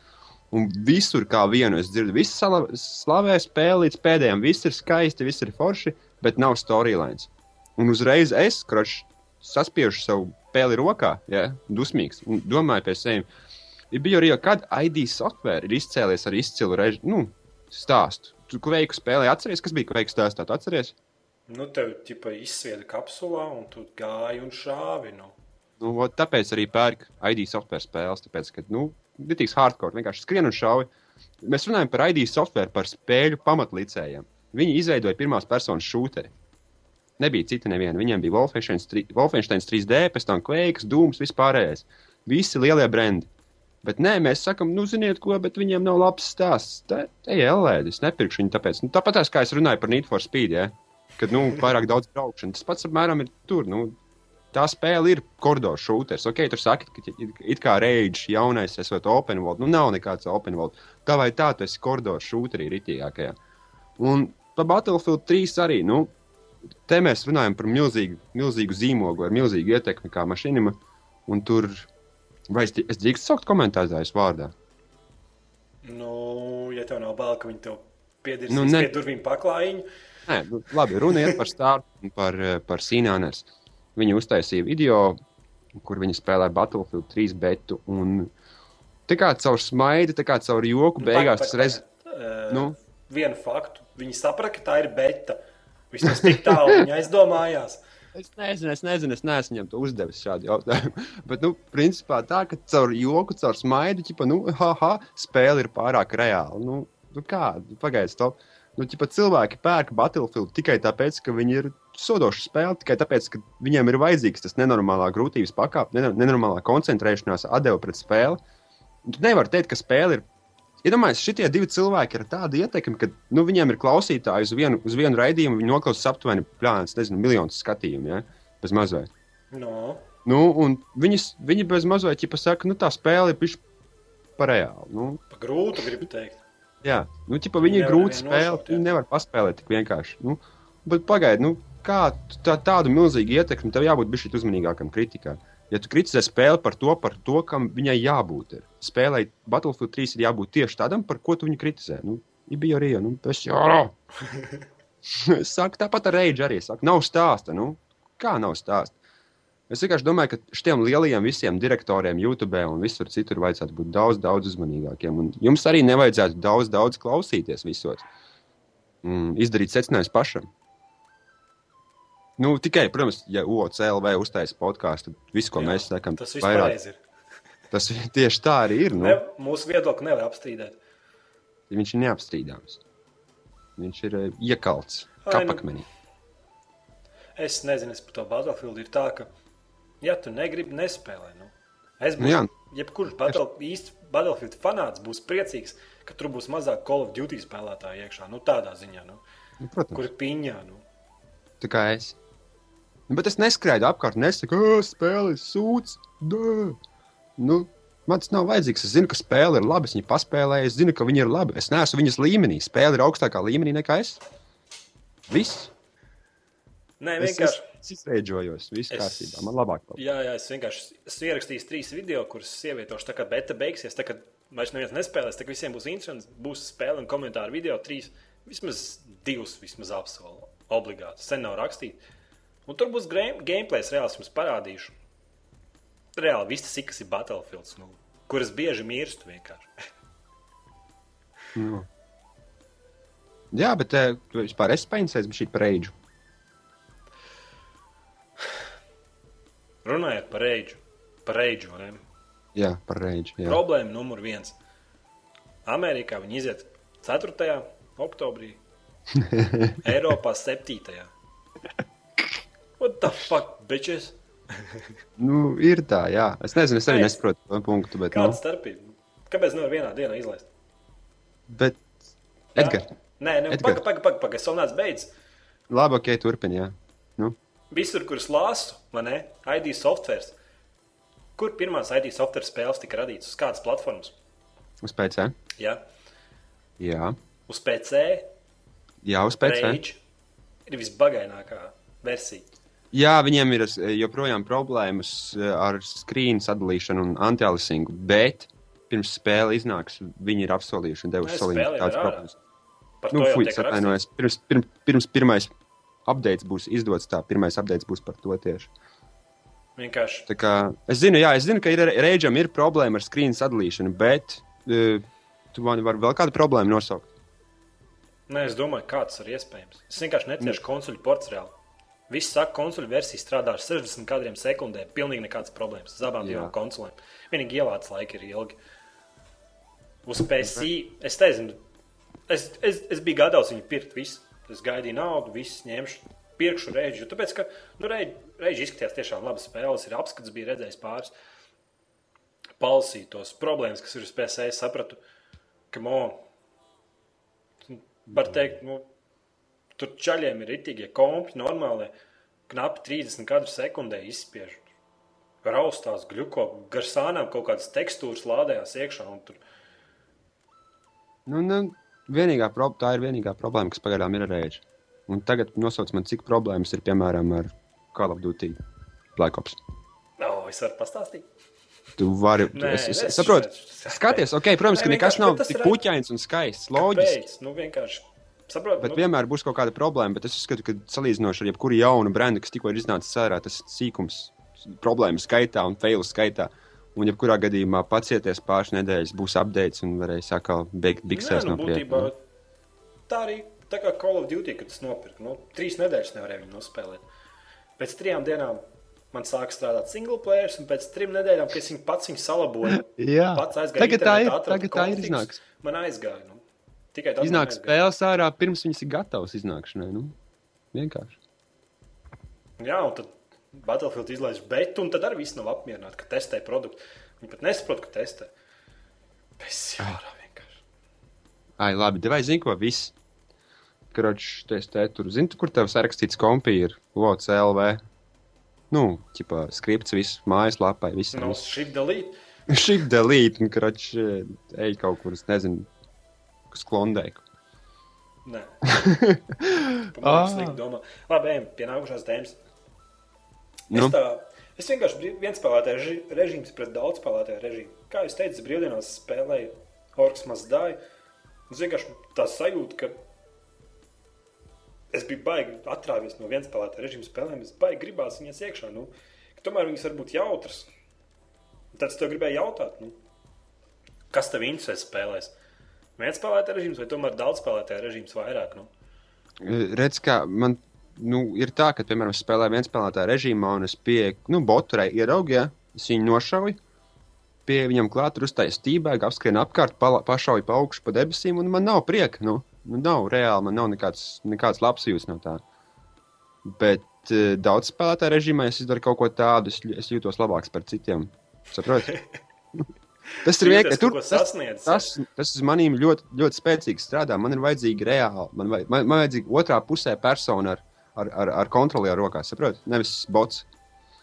un visur kā vienu es dzirdu. Visi sala- slavē spēli līdz pēdējiem, viss ir skaisti, viss ir forši, bet nav storylines. Un uzreiz es, kroč, saspiežu savu pēli rokā, ja? dusmīgs, un domāju pie sevis. Ir bija arī, kad ID software ir izcēlies ar izcilu reži, nu, stāstu. Tu veiku spēlē, atceries, kas bija veiks stāstā, tu atceries? Nu, tev ķipa izsvieda kapsulā, un tu gāji un šāvi. Nu. Nu, vot tāpēc arī pērk ID software spēles. Tāpēc, ka, nu, Ditīs hardcore, vienkārši skrien un šauj. Mēs runājam par ID software, par spēļu pamatlicējiem. Viņi izveidoja pirmās personas šūteri. Nebija cita neviena. Viņiem bija Wolfensteins 3 Wolfensteins 3D, pēc tam Quakes, Dooms, vispārējais. Visi lielie brendi. Bet nē, mēs sakām, nu, ziniet, ko, bet viņiem nav labs stāsts. Te ir LED, es nepirkšu viņu tāpēc. Nu, tāpat kā es runāju par Need for Speed, ja? kad, nu, pārāk daudz braukšana. Tas pats apmēram ir tur. Nu, tā spēle ir koridoru šūters. Ok, tur saka, ka it- kā Rage jaunais esot open world. Nu, nav nekāds open world. Tā vai tā, tu esi koridoru šūterī ritīgākajā. Un par Battlefield 3 arī, nu, te mēs runājam par milzīgu, milzīgu zīmogu ar milzīgu ietekmi kā mašīnam. Un tur, vai es, es drīkstu saukt komentētājus vārdā? Nu, ja tev nav bail, ka viņi tev piedirs Nu, nu, ne- pie durvīm paklājiņu, Nē, nu, labi, runa iet par stāstu un par, eh, par Sīnāners. Viņi uztaisīja video, kur viņi spēlē Battlefield 3 betu. Un tā kā caur smaidu, tā kā caur joku, beigās tas reiz. Uh, nu. nu. Vienu faktu. Viņi saprata, ka tā ir beta. Vismaz tik tālu viņi aizdomājās. Es nezinu, es nezinu, es neesmu viņam to uzdevis šādu jautājumu. (laughs) Bet, nu, principā tā, ka caur joku, caur smaidu, ķipa, nu, haha, spēle ir pārāk reāla. Nu, nu kā, pagaidiet, stop. Nu, ķipa, cilvēki pērk Battlefield tikai tāpēc, ka viņi ir sodoši spēle, tikai tāpēc, ka viņiem ir vajadzīgs tas nenormālā grūtības pakāpe, nenormālā koncentrēšanās, atdeve pret spēli. Tu nevari teikt, ka spēle ir. Iedomājieties, ja šitie divi cilvēki ir tādi ietekmi, ka nu, viņiem ir klausītāji uz vienu, uz vienu raidījumu, viņi noklausās aptuveni plāns, nezinu, miljonus skatījumu, ja? bez mazliet. No. Nu, viņas, viņi bez mazliet, ja pasaka, nu, tā spēle ir par reālu. Nu, Pa grūtu gribu teikt. jā, nu, ķipa, viņi ir Nevar grūti spēlēt, viņi nevar paspēlēt tik vienkārši. Nu, bet pagaidi, nu, kā tā, tādu milzīgu ietekmi, tev jābūt bišķi uzmanīgākam kritikā. Ja tu kritizē spēli par to, par to, kam viņai jābūt. Ir. Spēlē Battlefield 3 ir jābūt tieši tādam, par ko tu viņu kritizē. Nu, bija arī, nu, tas jau. Es (laughs) saku, tāpat ar Reidžu arī saku, nav stāsta. Nu, kā nav stāsta? Es vienkārši domāju, ka šiem lielajiem visiem direktoriem, YouTube un visur citur vajadzētu būt daudz, daudz uzmanīgākiem. Un jums arī nevajadzētu daudz, daudz klausīties visos. Mm, izdarīt secinājumus pašam. Nu, tikai, protams, ja OCLV uztaisīs podkāstu, tad viss, ko Jā, mēs sakām, Tas ir. (laughs) Tas tieši tā arī ir. Nu, Ne, mūsu viedokli nevar apstrīdēt. viņš ir neapstrīdams. Viņš ir eh, iekalts nu. kapakmenī. Es nezinu, es par to Battlefield ir tā, ka, ja tu negribi, nespēlē. Nu. Es Nu, būšu, jā. jebkurš battle, īsts Battlefield fanāts būs priecīgs, ka tur būs mazāk Call of Duty spēlētāju iekšā. Nu, tādā ziņā, nu, Nu, protams, kur piņā. Nu. tā kā es. Bet es neskrēju apkārt, nesaku, ka spēle ir sūds. Dē. Nu, man tas nav vajadzīgs. Es zinu, ka spēle ir laba. Es viņu paspēlēju, es zinu, ka viņi ir labi. Es neesmu viņas līmenī. Spēle ir augstākā līmenī nekā es. Viss. Nē, Es, es, vienkārši. es izreidžojos. Viss Es- kārtībā. Man labāk. paldies. Jā, jā, es vienkārši esmu ierakstījis trīs video, kurus ievietošu. Tā kā beta beigsies, tā kā vairs neviens nespēlēs, tad visiem būs interesants. Būs spēle un komentāru video. Trīs, vismaz divus, vismaz apsolu. Obligāti. Sen nav rakstīt. Un tur būs gameplay, reāli es jums parādīšu. Reāli viss kas ir Battlefields, nu, kuras bieži mirstu vienkārši. (laughs) Nu. Jā, bet tu vispār esi paņēmis šī par reidžu. Runājot par reidžu, par reidžu, vai ne? Jā, par reidžu. jā. Problēma numur viens. Amerikā viņi iziet 4. oktobrī, (laughs) Eiropā 7. What the fuck, bitches? (laughs) Nu, ir tā, jā. Es nezinu, es arī es- nesaprotu to punktu. Bet, Kāda nu, starpība? Kāpēc nevar vienā dienā izlaist? bet Jā? Edgars, Nē, Edgar. pagaidi, pagaidi, pagaidi, pagaidi, neesmu beidzis. labi, ok, turpini. Jā. Nu, Visur, kur es lasu, vai ne? ID software. Kur pirmās ID software spēles tika radītas? Uz kādas platformas? uz PC. Ja? Jā, Uz PC, jā uz PC. Rage ir visbagainākā versija. Jā, viņiem ir eh, joprojām problēmas eh, ar skrīnu sadalīšanu un anti-alisingu, bet pirms spēle iznāks, viņi ir apsolījuši un devuši jau tādas problēmas. Par Nu, fuj, atvainojos. Pirms, pirms, pirms pirmais updates būs izdots, tā pirmais updates būs par to tieši. Vienkārši kā, es zinu, jā, es zinu, ka reģionam ir problēma ar skrīnu sadalīšanu, bet uh, tu man vari vēl kādu problēmu nosaukt. Nē, es domāju, kā tas ir iespējams. Es vienkārši neciešu konsoļu ports reāli. Viss saka, konsoļu versija strādā ar 60 kadriem sekundē. Pilnīgi nekādas problēmas. Az abām divām konsolēm. Vienīgi ielādes laika ir ilgi. Uz PC es nezinu. Es, es, es biju gatavs viņu pirkt visu. Es gaidīju naudu, visu ņemšu. Pirkšu reģiju. Tāpēc, ka nu, reģi izskatījās tiešām labi spēles. Ir apskats, bija redzējis pāris. Palsīt tos problēmas, kas ir uz PC. Es sapratu, ka mo, var teikt, nu, tur čaļiem ir itīgie kompi, normāli, knapi 30 kadru sekundē izspiež. Raustās, gluko, gar sānām kaut kādas tekstūras lādējās iekšā. un Tur... Nu, nu, vienīgā pro, tā ir vienīgā problēma, kas pagaidām ir ar rēģi. Un tagad nosauc man, cik problēmas ir piemēram ar Call of Duty Black Ops. Oh, es varu pastāstīt. Tu vari, Nē, es, es, es- saprotu, es- skaties, ok, protams, Nē, ka nekas nav tik puķains un skaists, loģiski. Pēc, nu, vienkārši saprotu, Bet nu, vienmēr būs kaut kāda problēma. Bet es uzskatu, ka salīdzinoši ar jebkuru jaunu brendu, kas tikko ir iznācis ārā, tas sīkums, problēmu skaitā un failu skaitā. Un, jebkurā gadījumā pacieties pāris nedēļas, būs updates un varēs atkal beigt biksēs Nē, no nu, prieka. būtībā, tā arī tā kā Call of Duty, kad tas nopirka. Nu, trīs nedēļas nevarēja viņu nospēlēt. Pēc trijām dienām man sāka strādāt single player, un pēc trim nedēļām, kad es viņu pats viņu salaboju, Jā, pats aizgāju. tagad tā ir. Tagad tā ir iznāks. Man aizgāja. Nu, Tikai tas Iznāk spēles ārā, pirms viņas ir gatavas iznākšanai. Nu, vienkārši. Jā, un tad Battlefield izlaiž betu, un tad arī viss nav apmierināti, ka testē produktu. Viņi pat nesaprot, ka testē. Bez jārā vienkārši. Ai, labi, vai zini, ko viss? Kročs, tas te tur, zini, kur tev sarakstīts kompī ir Lots LV. Nu, ķipā, skripts viss mājaslapai, viss. No šī dalīta. Šī delīt, un kročs ej kaut kur, es nezinu, uz klondēku. Nē, tas ir domā. Labi, ejam pie nākošās tēmas. Nu? Es, tā, es vienkārši viens spēlētāju režīms pret daudz spēlētāju režīmu. Kā jau teicu, brīvdienās spēlēju Orks Mazdāju. Es vienkārši tā sajūta, ka es biju baigi atrāvies no viens spēlētāju režīmu spēlēm. Es baigi gribās viņas iekšā. Nu, tomēr viņas var būt jautras. Tad es tev gribēju jautāt, nu, kas tev interesē spēlēs? Viens spēlētāju režīms vai tomēr daudz spēlētāju režīms vairāk? Nu? Redz, kā man nu, ir tā, ka, piemēram, es spēlēju viens spēlētāju režīmā, un es pieeju, nu, boturai ieraugu, ja es viņu nošauju. Pie viņam klāt, tur uztaisīju stīpēju, apskrien apkārt, pala- pašauju pa augšu pa debesīm, un man nav prieka. Nu, nu nav reāli, man nav nekāds, nekāds labs jūtas no tā. Bet uh, daudz spēlētāju režīmā es izdaru kaut ko tādu, es, es jūtos labāks par citiem. Saprotiet? (laughs) Tas ir vienkārši. Tur ko tas, tas, tas uz maniem ļoti, ļoti spēcīgi strādā. Man ir vajadzīga reāla, man, vaj, man, man vajadzīga otrā pusē persona ar, ar, ar, ar kontrolieru rokās. Saprotiet? Nevis bots.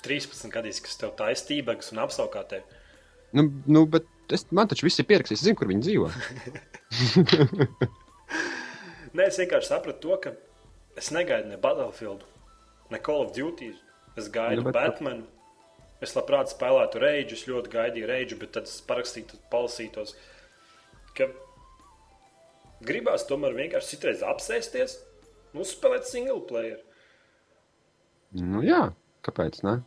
13 gadīs, kas tev tā aiztībagas un apsaukā tevi. Nu, nu, bet es, man taču viss ir pierakstīts. Es zinu, kur viņi dzīvo. (laughs) Nē, es vienkārši sapratu to, ka es negaidu ne Battlefield, ne Call of Duty. Es gaidu nu, bet- Batmanu. Es labprāt spēlētu reidžu, es ļoti gaidīju reidžu, bet tad es parakstītu, palasītos, ka gribās tomēr vienkārši citreiz apsēsties un uzspēlēt single player. Nu, jā, kāpēc? Ne?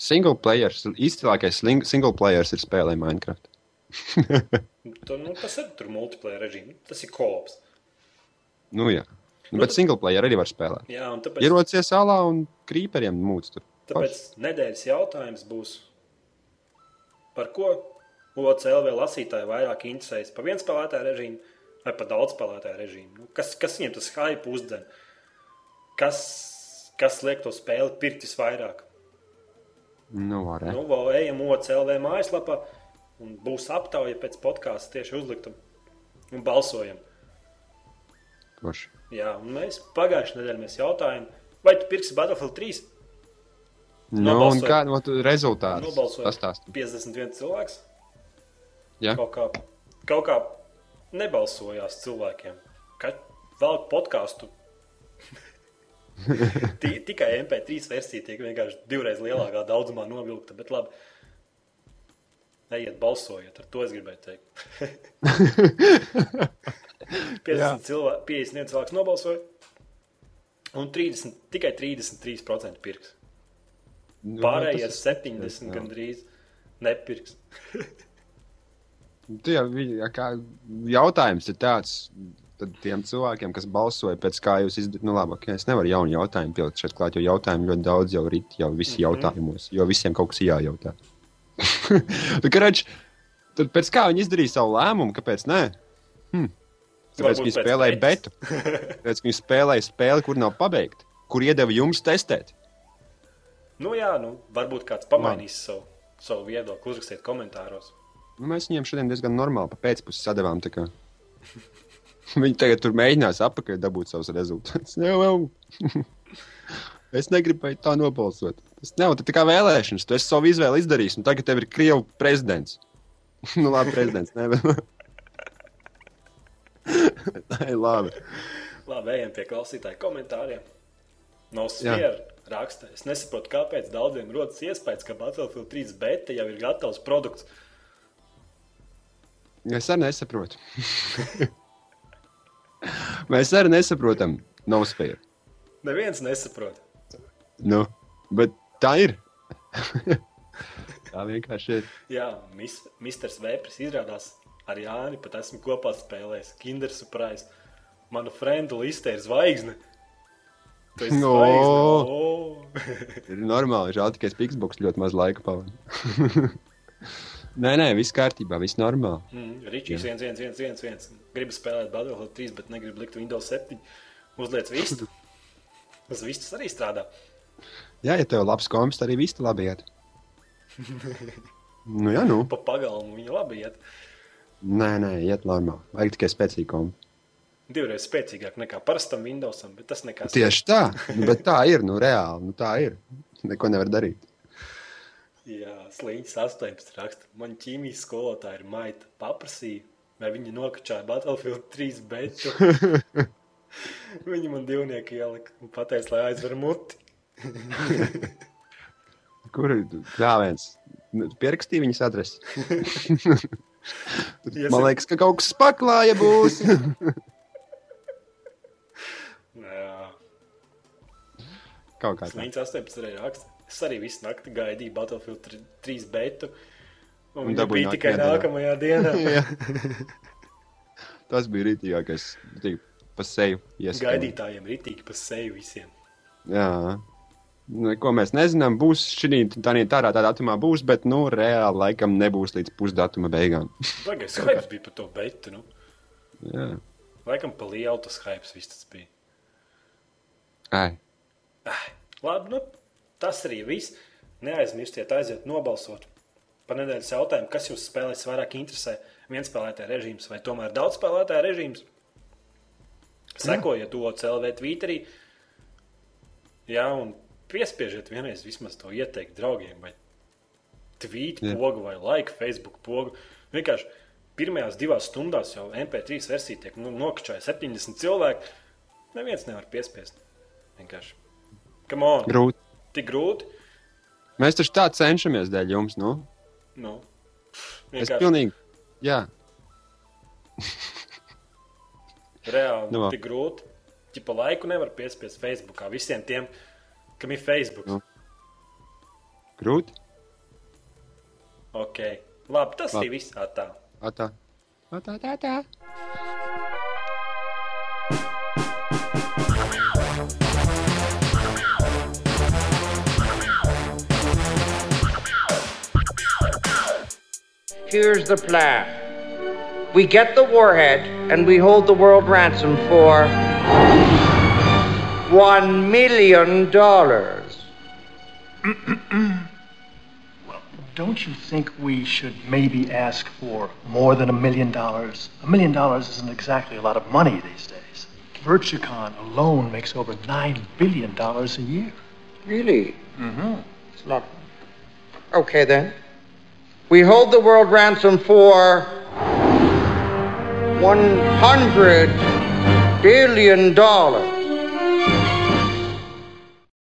Single players, izcilākais single players ir spēlē Minecraft. (laughs) Tu, nu, tas ir tur multiplayer režīms, tas ir kops. Nu, jā. Nu, Nu, bet tad- single player arī var spēlēt. Jā, un tāpēc, Ierocies salā un krīperiem mūc tur. Tāpēc nedēļas jautājums būs, par ko OCLV lasītāji vairāk interesējas? Par vienu spēlētāju režīmu vai par daudz spēlētāju režīmu? Nu, kas, kas viņiem tas hype uzdzen? Kas, kas liek to spēli pirkt visvairāk? Nu, varētu. Nu, vēl ejam OCLV mājaslapā un būs aptauja pēc podkāsta tieši uzlikta un balsojam. Forši. Jā, un mēs pagājušajā nedēļā jautājām, vai tu pirksi Battlefield 3? Nu, un kā no tu rezultāts? Nobalsoja Pastāsti. 51 cilvēks. Jā. Kaut kā, kaut kā nebalsojās cilvēkiem. Kad vēl podkāstu. Ti- (laughs) Tikai MP3 versija tiek vienkārši divreiz lielākā daudzumā novilkta. Bet labi, ejiet, balsojiet. Ar to es gribēju teikt. 50 cilvēki, 51 cilvēks nobalsoja. Un 30, tikai 33% pirks. Nu, Pārējie tas ir- 70 jā. gandrīz nepirks. Jau, kā, jautājums ir tāds. Tad tiem cilvēkiem, kas balsoja pēc kā jūs izdarījāt, nu labi, okay, es nevaru jaunu jautājumu pielikt šeit klāt, jo jautājumu ļoti daudz jau rīt, jau visi Mhm. jautājumos, jo visiem kaut kas jājautā. (laughs) Bet, karač, tad pēc kā viņi izdarīja savu lēmumu, kāpēc nē? Hm. Tāpēc viņi spēlēja betu. Tāpēc viņi spēlēja spēli, kur nav pabeigta, kur iedeva jums testēt. Nu, jā, nu, varbūt kāds pamainīs savu, savu viedokli, uzrakstiet komentāros. Nu, mēs viņiem šodien diezgan normāli pa pēcpusē sadavām. tā. (laughs) Viņi tagad tur mēģinās apakaļ dabūt savus rezultātus. Jau, jau. (laughs) Es negribēju tā nobalsot. Tas nav tā kā vēlēšanas. Tu esi savu izvēli izdarījis, un tagad tev ir Krievijas prezidents. (laughs) nu, labi, prezidents. Bet... Nē, labi. Labi, ejam pie klausītāju komentāriem. No Jā. Raksta. Es nesaprotu, kāpēc daudziem rodas iespējas, ka Battlefield 3 beta jau ir gatavs produkts. Es arī nesaprotu. Mēs arī nesaprotam (laughs) Nosfēru. Neviens nesaprot. Nu, bet tā ir. (laughs) tā vienkārši ir. Jā, mis, Mr. Vēpris izrādās ar Jāni pat esmu kopā spēlējis. Kinder Surprise. Manu frendu listē ir zvaigzne. Esi No. zvaigzne. O! (laughs) Ir normāli, žēl tikai Xbox ļoti maz laika pavadīja. (laughs) Nē, nē, viss kārtībā, viss normāli. Mm, Ričijs 1, 1, 1, 1, 1. Gribu spēlēt Battlefield 3, bet negribu likt Windows 7. Uzliec vistu. Uz vistas arī strādā. Jā, ja tev ir labs komps, tad arī viss labi iet. (laughs) nu, jā, nu. Pa pagalmu viņa labi iet. Nē, nē, iet normāli. Vajag tikai spēcīgu kompu. Divreiz spēcīgāk nekā parastam Windowsam, bet tas nekas. Tieši tā, nu, bet tā ir, nu, reāli, nu, tā ir. Neko nevar darīt. Jā, slīņķis 18 raksta. Man ķīmijas skolotāja ir maita. Paprasīja, vai viņa nokačāja Battlefield 3 betu. (laughs) viņa man divnieku ielika un pateica, lai aizver muti. (laughs) Kur ir krāpējums? Pierakstīja viņas adresi. (laughs) Man liekas, ka kaut kas paklāja būs. Kaut kā tā. slīņķis 18 arī raksta. Es arī visu nakti gaidīju Battlefield 3 betu. Un, Un bija tikai nākamajā nākamajā dienā. (laughs) Tas bija rītīgākais. Pa seju ieskats. Gaidītājiem ritīgi pa seju visiem. Jā. Nu, Ko mēs nezinām, būs šī tādā tādā datumā, būs, bet nu, reāli laikam nebūs līdz pusdatuma beigām. Bagais hypes bija par to betu. Nu. Jā, Laikam pa lielu tas hypes viss tas bija. Ai. Labi, nu, tas arī viss. Neaizmirstiet aiziet nobalsot. Par nedēļas jautājumu, kas jūs spēlēs vairāk interesē? Viens spēlētāja režīms vai tomēr daudz spēlētāja režīms? Sekojiet to CLV Twitterī. Jā, un piespiežiet vienreiz vismaz to ieteikt draugiem, vai tvīt Jā. pogu, vai like Facebook pogu. Vienkārši pirmajās divās stundās jau MP3 versija tiek nu, nokačāja 70 cilvēku. Neviens nevar piespiest. Vienkārši. Come on! Grūti. Tik grūti. Mēs taču tā cenšamies dēļ jums. Nu? Nu, Es vienkārši pilnīgi. Jā, (laughs) reāli Nu, tik grūti. Čipa laiku nevar piespiest Facebookā. Visiem tiem, kam ir Facebook. Nu. grūti. Ok, labi, tas Labi. arī viss tā. Atā. Atā, tā, tā. Here's the plan. We get the warhead and we hold the world ransom for one million dollars. (clears throat) well, Don't you think we should maybe ask for more than a million dollars? A million dollars isn't exactly a lot of money these days. Virtucon alone makes over nine billion dollars a year. Really? Mm-hmm. It's not. Okay then. We hold the world ransom for one hundred billion dollars.